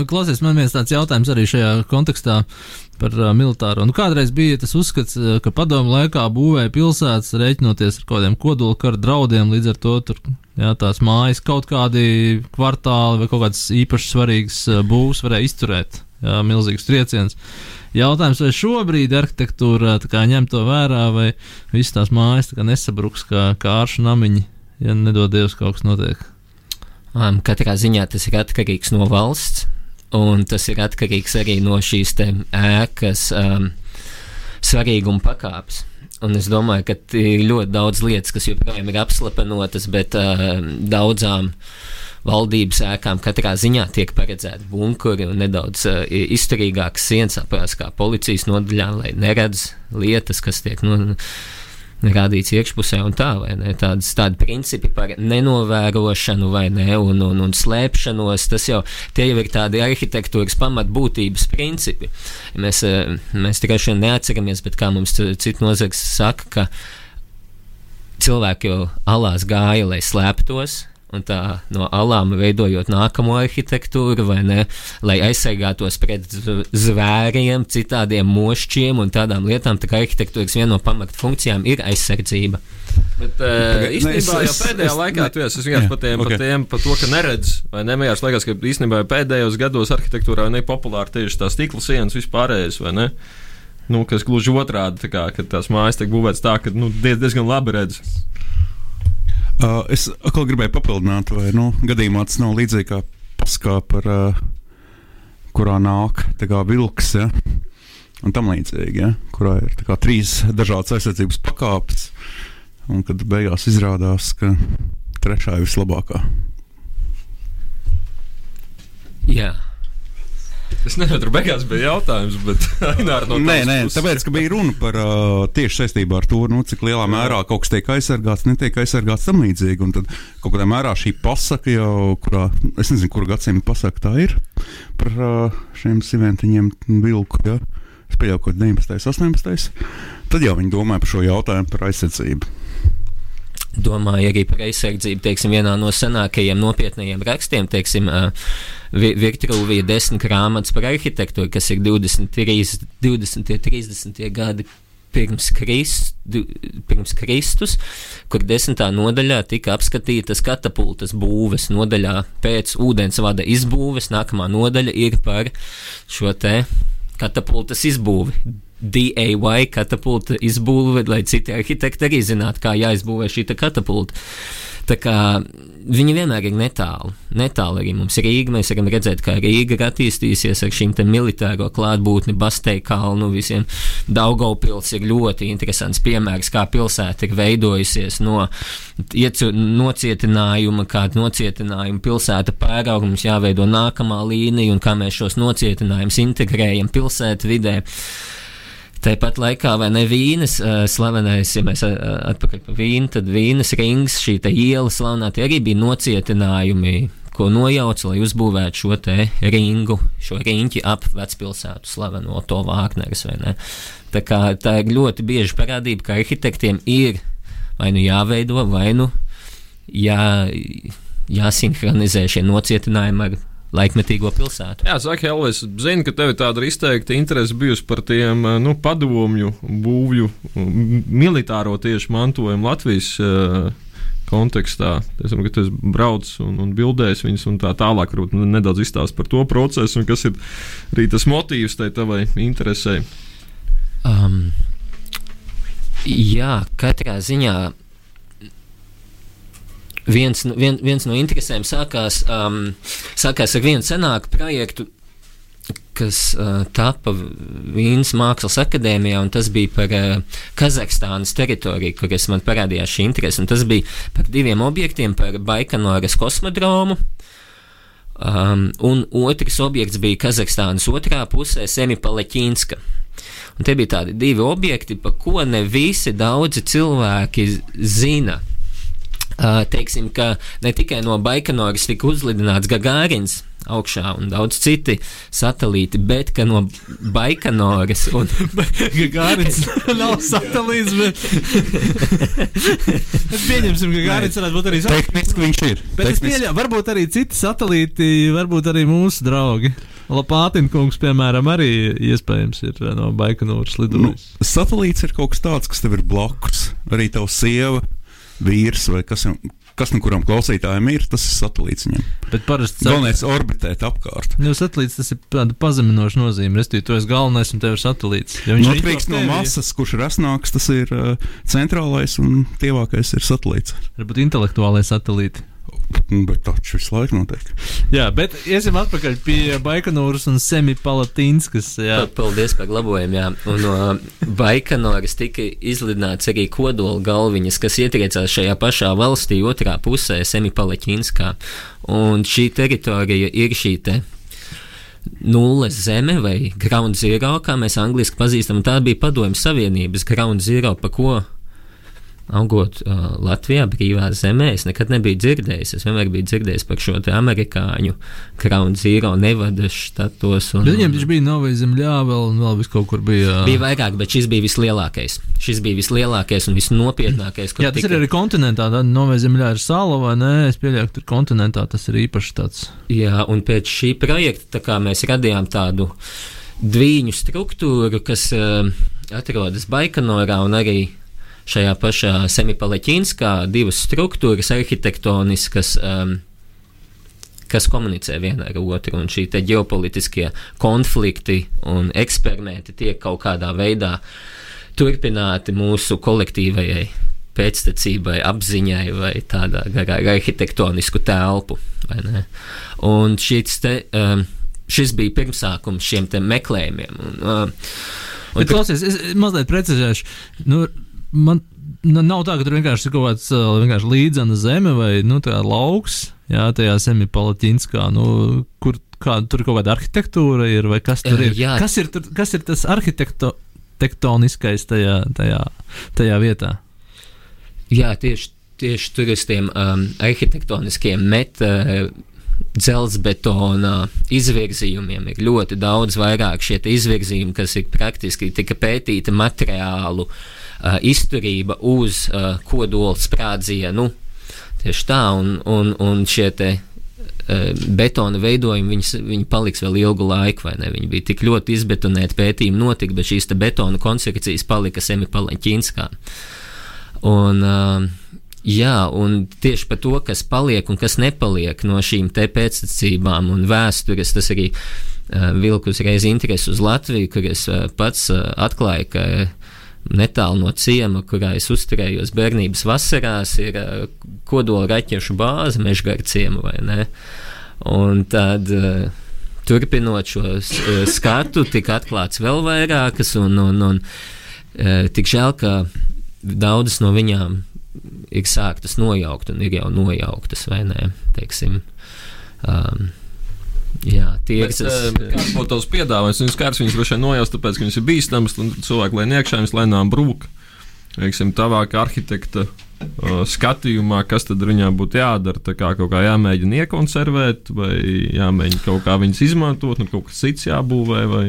Klausies, man viens tāds jautājums arī šajā kontekstā par uh, militāro. Nu, kādreiz bija tas uzskats, ka padomu laikā būvēja pilsētas rēķinoties ar kaut kādiem kodolkara draudiem, līdz ar to tur jā, tās mājas kaut kādi kvartāli vai kaut kādas īpaši svarīgas būvs varēja izturēt. Jā, milzīgs trieciens. Jautājums, vai šobrīd arhitektūra kā, ņem to vērā, vai visas tās mājas tā nesabruks kā kāršu namiņi, ja nedod Dievs kaut kas notiek? Um, katrā ziņā tas ir atkarīgs no valsts, un tas ir atkarīgs arī no šīs ēkas um, svarīguma pakāpes. Un es domāju, ka ir ļoti daudz lietas, kas joprojām ir apslepenotas, bet uh, daudzām valdības ēkām katrā ziņā tiek paredzēti bunkuri un nedaudz uh, izturīgākas sienas apgādes kā policijas nodaļā, lai neredz lietas, kas tiek no, rādīts iekšpusē un tā, vai ne? Tādas, tādi principi par nenovērošanu vai ne, un, un, un slēpšanos, tas jau, tie jau ir tādi arhitektūras pamatbūtības principi. Mēs, eh, mēs tikai šodien neatceramies, bet kā mums citi nozars saka, ka cilvēki jau alās gāja, lai slēptos, un tā no alām veidojot nākamo arhitektūru, vai ne, lai aizsargātos pret zvēriem, citādiem mošķiem un tādām lietām. Tā kā arhitektūras viena no pamatfunkcijām ir aizsardzība. Bet uh, īstenībā jau pēdējā es, laikā tu esi vienkārši par tiem, okay. par tiem, par to, ka neredz, vai nemējās liekas, ka īstenībā pēdējos gados arhitektūrā ir nepopulāri tieši tās stikla sienas vispārējais, vai ne? Nu, kas gluži otrādi, tā kā, kad tās mājas tiek būvētas tā, ka nu, diezgan labi redzams. Uh, es atkal gribēju papildināt, vai nu, gadījumā tas nav līdzīgi kā paskāpa, uh, kurā nāk kā, vilks. Ja? Un tam līdzīgi, ja? kurā ir kā, trīs dažādas aizsardzības pakāpes, un kad beigās izrādās, ka trešā ir vislabākā. Jā. Yeah. Es nezinu, tur beigās bija jautājums, bet no nē, nē, tāpēc, ka bija runa par uh, tieši saistībā ar to, nu, cik lielā mērā kaut kas tiek aizsargāts, netiek aizsargāts tam līdzīgi. Un tad kaut kādā mērā šī pasaka jau, kurā, es nezinu, kura gadsimta pasaka tā ir par uh, šiem siventiņiem vilku. Ja? Es pieļauju, ka 19. un 18. Tad jau viņi domāja par šo jautājumu par aizsardzību domāju arī par aizsardzību, teiksim, vienā no senākajiem nopietnējiem rakstiem, teiksim, Virtuālija desmit grāmatas par arhitektūru, kas ir 23, 20, 30 gadi pirms, Krist, pirms Kristus, kur desmitā nodaļā tika apskatītas katapultas būves nodaļā pēc ūdensvada izbūves. Nākamā nodaļa ir par šo te katapultas izbūvi. DAY katapulta izbūve, lai citi arhitekti arī zinātu, kā jāizbūvē šī katapulta. Tā kā viņi vienmēr ir netālu. Netālu arī mums ir Rīga. Mēs varam redzēt, kā Rīga ir attīstījusies ar šīm militāro klātbūtni, Bastei kalnu, visiem. Daugaupils ir ļoti interesants piemērs, kā pilsēta ir veidojusies no iecu, nocietinājuma, kāda nocietinājuma pilsēta pērauga. Mums jāveido nākamā līnija un kā mēs šos nocietinājumus integrējam pilsētu vidē. Tāpat laikā, vai ne vīnas, uh, slavenais, ja mēs atpakaļ pa vīnu, tad vīnas rings, šī iela slavenā, tie arī bija nocietinājumi, ko nojauca, lai uzbūvētu šo te ringu, šo riņķi ap vecpilsētu slaveno to Vākneris, vai ne? Tā kā tā ir ļoti bieži parādība, ka arhitektiem ir vai nu jāveido, vai nu jā, jāsinhronizē šie nocietinājumi ar laikmetīgo pilsētu. Jā, Zaki, Elvis, zinu, ka tev ir tāda izteikta interese bijusi par tiem nu, padomju būvju, militāro tieši mantojumu Latvijas. Uh, kontekstā. Es domāju, ka tu brauc un, un bildēs viņus, un tā tālāk varbūt nedaudz izstāst par to procesu, un kas ir arī tas motīvs tai tavai interesē. Um, jā, katrā ziņā viens, vien, viens no interesēm sākās, um, sākās ar vienu senāku projektu, kas uh, tapa Vīnas Mākslas akadēmijā, un tas bija par uh, Kazahstānas teritoriju, kur es man parādījās šī interese. Tas bija par diviem objektiem, par Baikanoras kosmodromu. Um, un otrs objekts bija Kazahstānas otrā pusē, Semipaleķīnska. Un tie bija tādi divi objekti, par ko ne visi daudzi cilvēki zina. Teiksim, ka ne tikai no Baikanoras tika uzlidināts Gagārins augšā un daudz citi satelīti, bet ka no Baikanoras un Gagārins nav satelīts, bet pieņemsim, ka Gagārins varētu būt arī satelīts. Tehniski viņš ir. Bet es pieļauju, varbūt arī citi satelīti, varbūt arī mūsu draugi. Lapātinkungs, piemēram, arī iespējams ir no Baikanoras lidojis. Nu, satelīts ir kaut kas tāds, kas tev ir blakus. Arī tavs sieva vīrs vai kas, kas no kurām klausītājiem ir, tas ir satelīts viņam. Bet parasti galvenais ir orbitēt apkārt. Nu, satelīts tas ir tāda pazeminoša nozīme. Restīvi, tu esi galvenais un tev ir satelīts. Ja atkarīgs no masas, kurš ir asnāks, tas ir uh, centrālais un tievākais ir satelīts. Varbūt intelektuālais satelīts. Bet taču visu laiku notiek. Jā, bet iesim atpakaļ pie Baikonūras un Semipalatīnskas. Paldies par labojumu. Jā. Un no Baikonūras tika izlidināts arī kodola galviņas, kas ietriecās šajā pašā valstī, otrā pusē, Semipalatīnskā. Un šī teritorija ir šī te nulles zeme vai ground zero, kā mēs angliski pazīstam. Tā bija Padomju Savienības ground zero, pa ko augot uh, Latvijā, brīvā zemē, es nekad nebiju dzirdējis. Es vienmēr biju dzirdējis par šo amerikāņu Crown Zero nevadas štatos. Un, Viņiem taču bija Novai Zemļā, vēl, vēl vis kaut kur bija. Bija vairāk, bet šis bija vislielākais. Šis bija vislielākais un visnopietnākais. Jā, tas tika... ir arī kontinentā. Novai Zemļā ir sala vai nē, es pieļauju, ka tur kontinentā tas ir īpaši tāds. Jā, un pēc šī projekta tā mēs radījām tādu dviņu struktūru, kas uh, atrodas Baikonurā un arī šajā pašā semipaleķīnskā divas struktūras arhitektoniskas. Um, kas komunicē viena ar otru, un šī ģeopolitiskie konflikti un eksperimenti tiek kaut kādā veidā turpināti mūsu kolektīvajai pēctecībai, apziņai vai tādā garā arhitektonisku telpu. Un šis, te, um, šis bija pirmsākums šiem meklējumiem. Un, uh, un Bet, klausies, es mazliet precizēšu. Nu, man nav tā, ka tur vienkārši ir kaut kāds vienkārši līdzena zeme vai nu, lauks, jā, tajā semipalatīnskā, nu, kur kā, tur kaut kāda arhitektūra ir, vai kas tur ir? Jā. Kas ir, tur, kas ir tas arhitektoniskais tajā, tajā, tajā vietā? Jā, tieši, tieši tur uz tiem um, arhitektoniskiem met. Uh, dzelzbetona izvirzījumiem ir ļoti daudz vairāk šie izvirzījumi, kas ir praktiski tika pētīti materiālu uh, uh, izturība uz uh, kodola sprādzienu. Tieši tā, un, un, un šie te uh, betona veidojumi, viņas, viņi paliks vēl ilgu laiku, vai ne? Viņi bija tik ļoti izbetonēti, pētījumi notika, bet šīs betona konstrukcijas palika semipalaņķīnskā. Un, jā, un tieši par to, kas paliek un kas nepaliek no šīm te pēctecībām un vēstures, tas arī vilku uzreiz interesi uz Latviju, kur es pats atklāju, ka netālu no ciema, kurā es uzturējos bērnības vasarās, ir kodola raķešu bāze mežgara ciema vai ne. Un tad, turpinot šo skatu, tika atklāts vēl vairākas, un, un, un tik žēl, ka daudzas no viņām ir sāktas nojaukt un ir jau nojauktas, vai ne? Teiksim, um, Jā, tie ir eh, Kāds būtu tavs piedāvājums? Viņas kārs viņas droši vien nojaust, tāpēc, ka viņas ir bīstamas, un cilvēki lēn iekšā, viņas lēnām brūk. Teiksim, tavā kā arhitekta uh, skatījumā, kas tad ar viņām būtu jādara? Tā kā kaut kā jāmēģina iekonservēt, vai jāmēģina kaut kā viņas izmantot, un kaut kas cits jābūvē. Vai...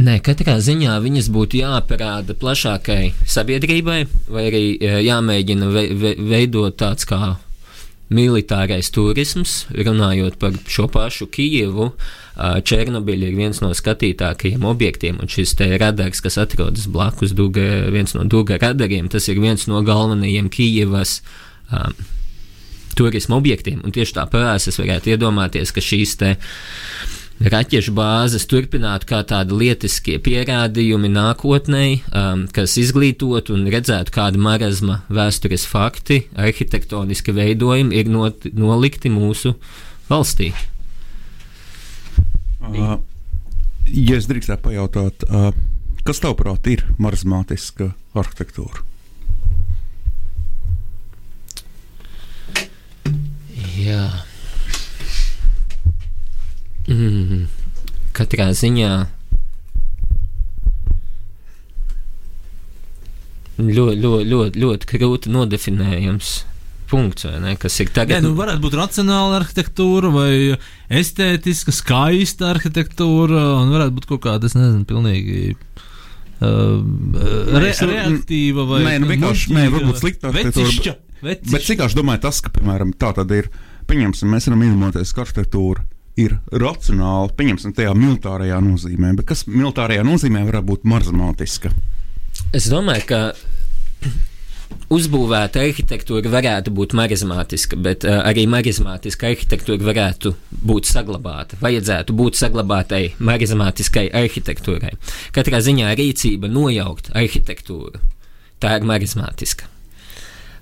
Nē, katrā ziņā viņas būtu jāparāda plašākai sabiedrībai, vai arī e, jāmēģina ve ve veidot tāds kā militārais turisms, runājot par šo pašu Kijevu. Černobiļa ir viens no skatītākajiem objektiem, un šis te radars, kas atrodas blakus Duga, viens no Duga radariem, tas ir viens no galvenajiem Kijevas um, turisma objektiem. Un tieši tāpēc es varētu iedomāties, ka šīs te raķešu bāzes turpinātu kā tādi lietiskie pierādījumi nākotnē, um, kas izglītotu un redzētu, kāda marazma vēstures fakti, arhitektoniski veidojumi ir not, nolikti mūsu valstī. Uh, ja es drīkstētu pajautāt, uh, kas tavuprāt ir marazmātiska arhitektūra? Jā. Mm, katrā ziņā ļoti, ļoti, ļoti, ļoti grūti nodefinējams punkts, ne, kas ir tagad. Nē, nu, varētu būt racionāla arhitektūra vai estētiska, skaista arhitektūra, un varētu būt kaut kāda, es nezinu, pilnīgi. Uh, re, reaktīva vai nē, nu, vienkārši nē, varbūt slikta arhitektūra. Bet, es domāju, tas, ka, piemēram, tā tad ir, pieņemsim, mēs varam iedomāties, ka arhitektūra ir racionāla, pieņemsim, tajā militārajā nozīmē, bet kas militārajā nozīmē varētu būt marzmātiska? Es domāju, ka uzbūvēta arhitektūra varētu būt marizmātiska, bet uh, arī marizmātiska arhitektūra varētu būt saglabāta. Vajadzētu būt saglabātai marizmātiskai arhitektūrai. Katrā ziņā rīcība nojaukt arhitektūru. Tā ir marizmātiska.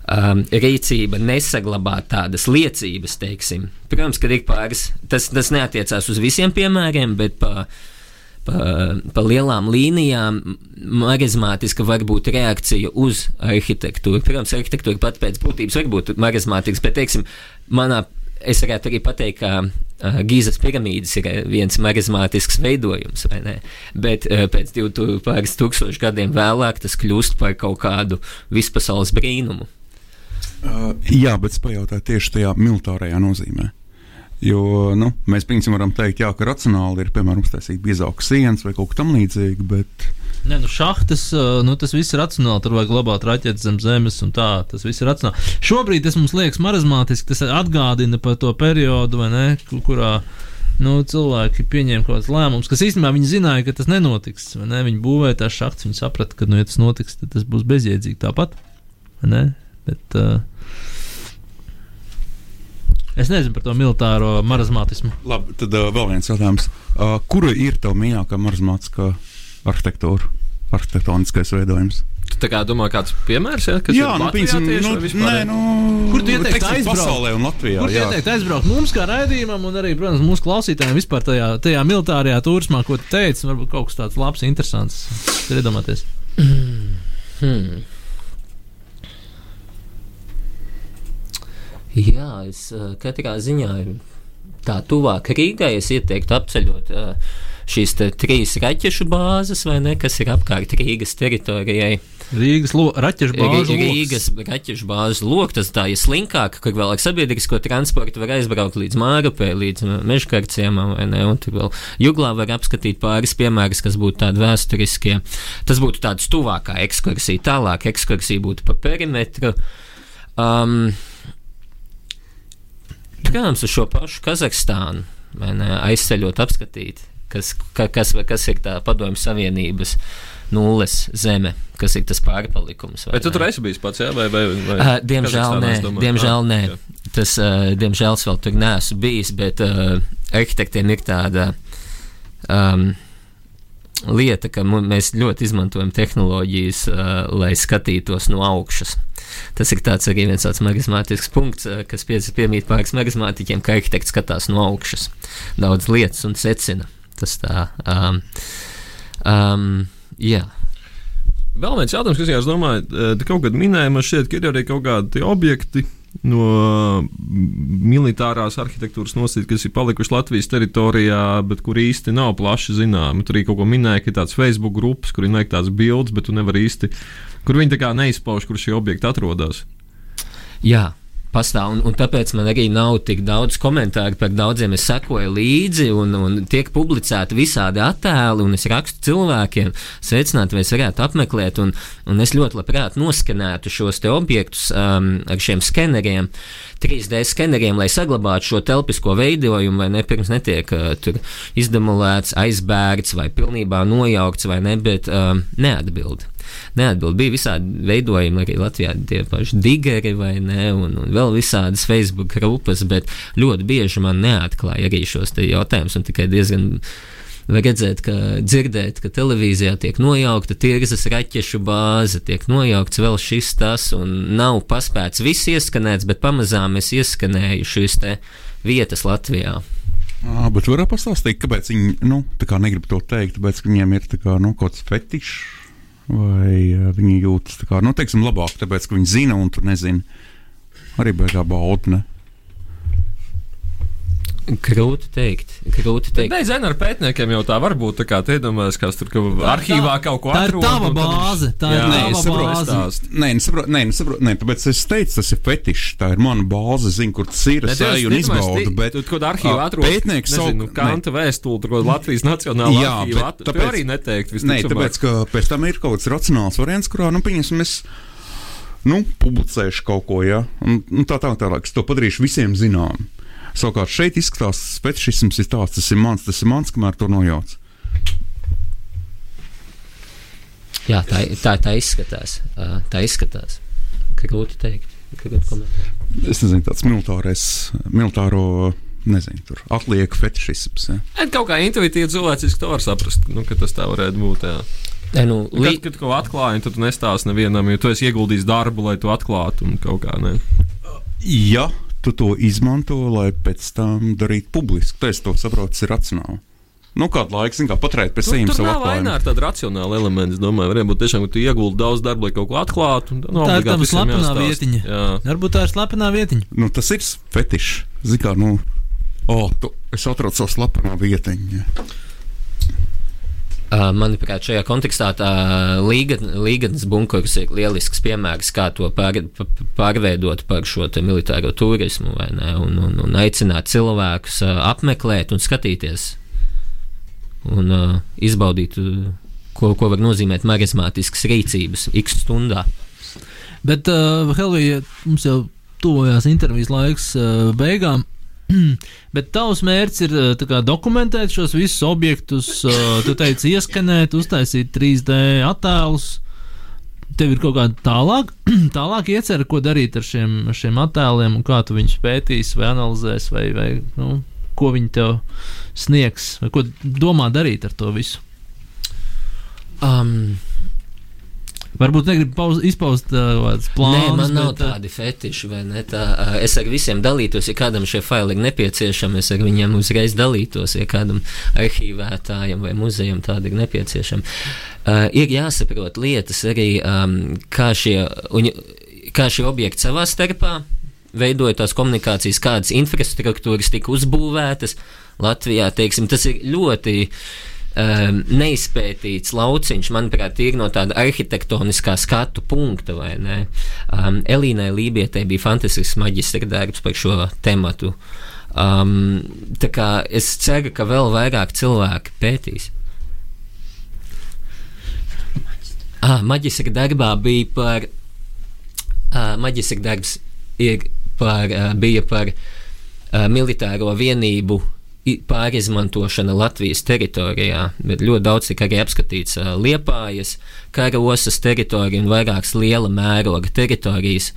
Um, rīcība nesaglabāt tādas liecības, teiksim. Protams, ka ir pāris, tas, tas neatiecās uz visiem piemēriem, bet pa, pa, pa lielām līnijām marizmātiska var būt reakcija uz arhitektūru. Protams, arhitektūra pat pēc būtības var būt marizmātiska, bet, teiksim, manā es varētu arī pateikt, ka uh, Gīzes piramīdas ir viens marizmātisks veidojums, vai ne? Bet uh, pēc divu pāris tūkstošu gadiem vēlāk tas kļūst par kaut kādu vispasaules brīnumu. Uh, jā, bet es pajautāju tieši tajā militārajā nozīmē. Jo nu, mēs piemēram varam teikt, jā, ka racionāli ir piemēram uztaisīt biezāku sienas vai kaut kas tamlīdzīgs. Bet... Nē, nu šahtas, nu, tas viss ir racionāli. Tur vajag glabāt raķetes zem zemes, un tā, tas viss ir racionāli. Šobrīd tas mums liekas marazmātiski, tas atgādina par to periodu, ne, kurā nu, cilvēki pieņēma kaut kādas lēmumus, kas īstenībā viņi zināja, ka tas nenotiks. Ne? Viņi būvēja tās šahtas, viņi saprata, ka, nu, ja tas notiks, tad tas būs bezjēdzīgi tāpat. Bet, uh, Es nezinu par to militāro marazmātismu. Labi, tad uh, vēl viens jautājums. Uh, kura ir tava mīļākā marazmātiskā arhitektūra, arhitektoniskais veidojums? Tu tā kā domā, kāds piemērs, ja, kas jā, ir nu, piemēram, nu, nē, nu, kur tu ieteikt aizbraukt? Pasaulē un Latvijā. Kur tu ieteikt aizbraukt mums kā raidījumam un arī, protams, mūsu klausītājiem vispār tajā, tajā militārajā turismā, ko tu teici, varbūt kaut kas tāds labs, interesants. Tur iedomāties. Hmm. Jā, es katrā ziņā tā tuvāk Rīgai es ieteiktu apceļot šīs trīs raķešu bāzes, vai ne, kas ir apkārt Rīgas teritorijai. Rīgas raķešu bāzes. Rīgas raķešu bāzes lokus, tas tā ir slinkāk, kur vēl ar sabiedrisko transportu var aizbraukt līdz Mārupē, līdz Mežkarciemam, vai ne, un tur vēl Juglā var apskatīt pāris piemērus, kas būtu tādi vēsturiskie. Tas būtu tāds tuvākā ekskursija, tālāk ekskursija būtu pa perimetru. Um, Protams, uz šo pašu Kazahstānu aizceļot, apskatīt, kas, ka, kas, kas ir tā padomju savienības nulles zeme, kas ir tas pārpalikums. Vai tu tur esi bijis pats, jā, vai, vai, vai uh, Diemžēl nē, diemžēl nē. Tas, uh, diemžēl es vēl tur neesmu bijis, bet uh, arhitektiem ir tāda. Um, lieta, ka mēs ļoti izmantojam tehnoloģijas, uh, lai skatītos no augšas. Tas ir tāds arī viens tāds marizmātisks punkts, uh, kas piemīt pāris marizmātiķiem, ka arhitekts skatās no augšas daudz lietas un secina. Tas tā. Um, um, jā. Vēl viens jautājums, kas, ja es domāju, te kaut kad minēju, man šķiet, ka ir arī kaut kādi objekti, no militārās arhitektūras nosacījumiem, kas ir palikuši Latvijas teritorijā, bet kur īsti nav plaši zināmi. Tur arī kaut ko minēja, ka ir tāds Facebook grupas, kur ir noteikts bildes, bet tu nevari īsti, kur viņi tā kā neizpauž, kur šie objekti atrodas. Jā, pastāv. Un, un tāpēc man arī nav tik daudz komentāru par daudziem. Es sekoju līdzi, un, un tiek publicēti visādi attēli, un es rakstu cilvēkiem, sveicināt, vai es varētu apmeklēt. Un, un es ļoti labprāt noskanētu šos objektus um, ar šiem skeneriem. 3D skeneriem, lai saglabātu šo telpisko veidojumu, vai ne pirms netiek uh, izdemolēts, aizbēgts vai pilnībā nojaukts, vai ne, bet um, neatbild neatbild. Bija visādi veidojumi arī Latvijā, tie paši digeri vai ne, un, un vēl visādas Facebook grupas, bet ļoti bieži man neatklāja arī šos jautājumus un tikai diezgan. Var redzēt, ka dzirdēt, ka televīzijā tiek nojaukta tirzas raķešu bāze, tiek nojaukts vēl šis tas, un nav paspēts viss ieskanēts, bet pamazām es ieskanēju šīs vietas Latvijā. À, bet varat pastāstīt, kāpēc viņi nu, negrib to teikt? Ka viņiem ir kā, nu, kaut kāds fetišs vai uh, viņi jūtas kā, nu, teiksim, labāk, tāpēc, ka viņi zina un tu nezini. Arī beigās baudne. Grūti teikt. Grūti teikt. Nē, zinu, ar pētniekiem jau tā var būt. Tā kā te iedomājas, kas tur ka arhīvā kaut ko tā atrod. Tā ir tava bāze. Tā ir tava bāze. Nē, nesaprotu, nē, nesaprotu, nē, tāpēc es teicu, tas ir fetišs. Tā ir mana bāze, zinu, kur tas ir. Es eju un izbaudu. Bet, tu kaut arhīvā atrod. Pētnieks savu. Kanta vēstuli, tur Latvijas nacionālā jā. At, tāpēc, arī neteikt. Nē, tāpēc, ka pēc tam ir kaut kāds racionāls variants, kurā, nu, pieņemsim, es nu, publicēšu kaut ko, ja? un, un tā tālāk, tā, es to padarīšu visiem zinām. Savukārt šeit izskatās, ka fetišisms ir tāds, tas ir mans, tas ir mans, kamēr to nojauc. Jā, tā, tā, tā izskatās. Tā izskatās. Grūti teikt. Grūti komentēt. Es nezinu, tāds militārais, militāro nezinu, tur atliek fetišisms. Ja. Kaut kā intuitīvi cilvēciski to var saprast, nu, ka tas tā varētu būt. Jā. Ne, nu, li... Kad, kad ko atklāji, tad tu nestāsti nevienam, jo tu esi ieguldījis darbu, lai to atklātu un kaut kā ne. Ja tu to izmanto, lai pēc tam darītu publiski. Tas, to saprotu, ir racionāli. Nu, kādu laiku, zināmā mērā, paturēt pie sevis. Tur nav vaina ar tādu racionālu elementu. Es domāju, varbūt tiešām, ka tu ieguldi daudz darba, lai kaut ko atklātu. No, tā ir tā slepenā vietiņa. Jā. Varbūt tā ir slepenā vietiņa. Nu, tas ir fetišs. Zikā, nu, oh, tu, es atradu savu slepenā vietiņu. Uh, manuprāt, šajā kontekstā Līgas bunkurs ir lielisks piemērs, kā to pār, pārveidot par šo militāro turismu, ne, un, un, un aicināt cilvēkus uh, apmeklēt un skatīties un uh, izbaudīt, uh, ko, ko var nozīmēt marizmātiskas rīcības x stundā. Bet, uh, Helvija, mums jau tuvojās intervijas laiks uh, beigām. Bet tavs mērķis ir eh, kā, dokumentēt šos visus objektus, uh, tu teici, ieskanēt, uztaisīt 3D attēlus. Tev ir kaut kāda tālāk, tālāk iecerē, ko darīt ar šiem, šiem attēliem, un kā tu viņus pētīsi, vai analizēsi, vai, vai nu, ko viņi tev sniegs, vai ko domā darīt ar to visu. Um, Varbūt negribu izpaust tādas uh, plānas. Nē, man nav bet, tādi fetiši, vai ne? Tā, uh, es ar visiem dalītos, ja kādam šie faili ir nepieciešami, es ar viņiem uzreiz dalītos, ja kādam arhīvētājam vai muzejam tādi ir nepieciešami. Uh, ir jāsaprot lietas arī, um, kā, šie, un, kā šie objekti savā starpā veidoja tās komunikācijas, kādas infrastruktūras tika uzbūvētas Latvijā. Teiksim, tas ir ļoti um, neizpētīts lauciņš, manuprāt, ir no tāda arhitektoniskā skatu punkta. Um, Elīnai Lībietē bija fantastisks maģistra darbs par šo tematu. Um, tā kā es ceru, ka vēl vairāk cilvēki pētīs. Ah, maģistra darbā bija par. Uh, maģistra darbs ir par, uh, bija par uh, militāro vienību pārizmantošana Latvijas teritorijā, bet ļoti daudz tika arī apskatīts Liepājas, Karosas teritorija un vairākas liela mēroga teritorijas.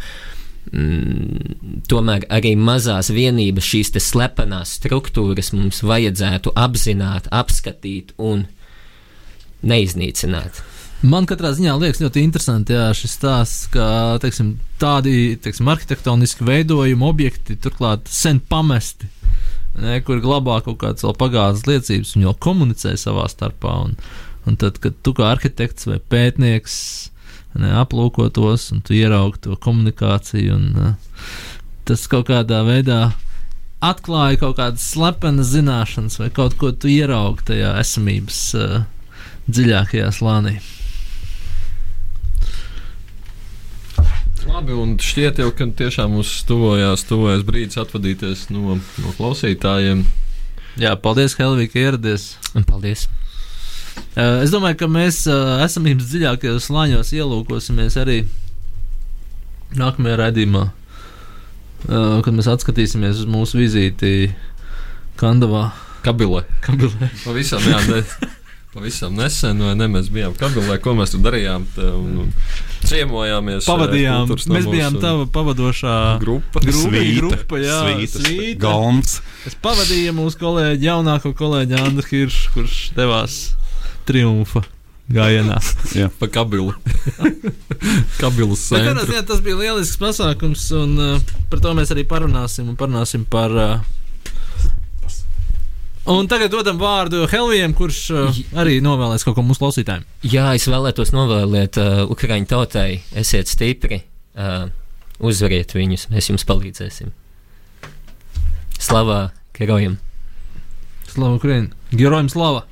Mm, tomēr arī mazās vienības, šīs slepenās struktūras mums vajadzētu apzināt, apskatīt un neiznīcināt. Man katrā ziņā liekas ļoti interesanti jā, šis stāsts, ka teiksim, tādi teiksim, arhitektoniski veidojumi, objekti turklāt sen pamesti ne, kur glabā kaut kādas vēl pagātnes liecības, viņi jau komunicē savā starpā. Un, un tad, kad tu kā arhitekts vai pētnieks ne, aplūko tos un tu ieraugi to komunikāciju un tas kaut kādā veidā atklāja kaut kādas slepenas zināšanas vai kaut ko tu ieraugi tajā esamības uh, dziļākajā slānī. Labi, un šķiet jau, ka tiešām mums tuvojās, tuvojās brīdis atvadīties no, no klausītājiem. Jā, paldies, Helvija, ka ieradies. Un paldies! Uh, es domāju, ka mēs uh, esamības dziļākajos slāņos ielūkosimies arī nākamajā raidījumā, uh, kad mēs atskatīsimies uz mūsu vizīti Kandavā. Kabilē. Kabilē. Pavisam, jā, ne, pavisam nesen, vai ne? Mēs bijām Kabilē, ko mēs tur darījām. Tā, un, un ciemojāmies. Pavadījām, mēs bijām tava pavadošā grupa. grupa, grupa jā, svīta. Galms. Es pavadīju mūsu kolēģi, jaunāko kolēģi Andru Hiršu, kurš devās triumfa gājienā. Pa Kabilu. Kabilas ziņā tas bija lielisks pasākums, un uh, par to mēs arī parunāsim. Un parunāsim par, uh, un tagad dodam vārdu Helvijam, kurš uh, arī novēlēs kaut ko mūsu klausītājiem. Jā, es vēlētos novēlēt uh, Ukraiņu tautai, esiet stipri, uh, uzvariet viņus, mēs jums palīdzēsim. Slavā, herojam! Slavu Ukraiņu! Gerojam slava!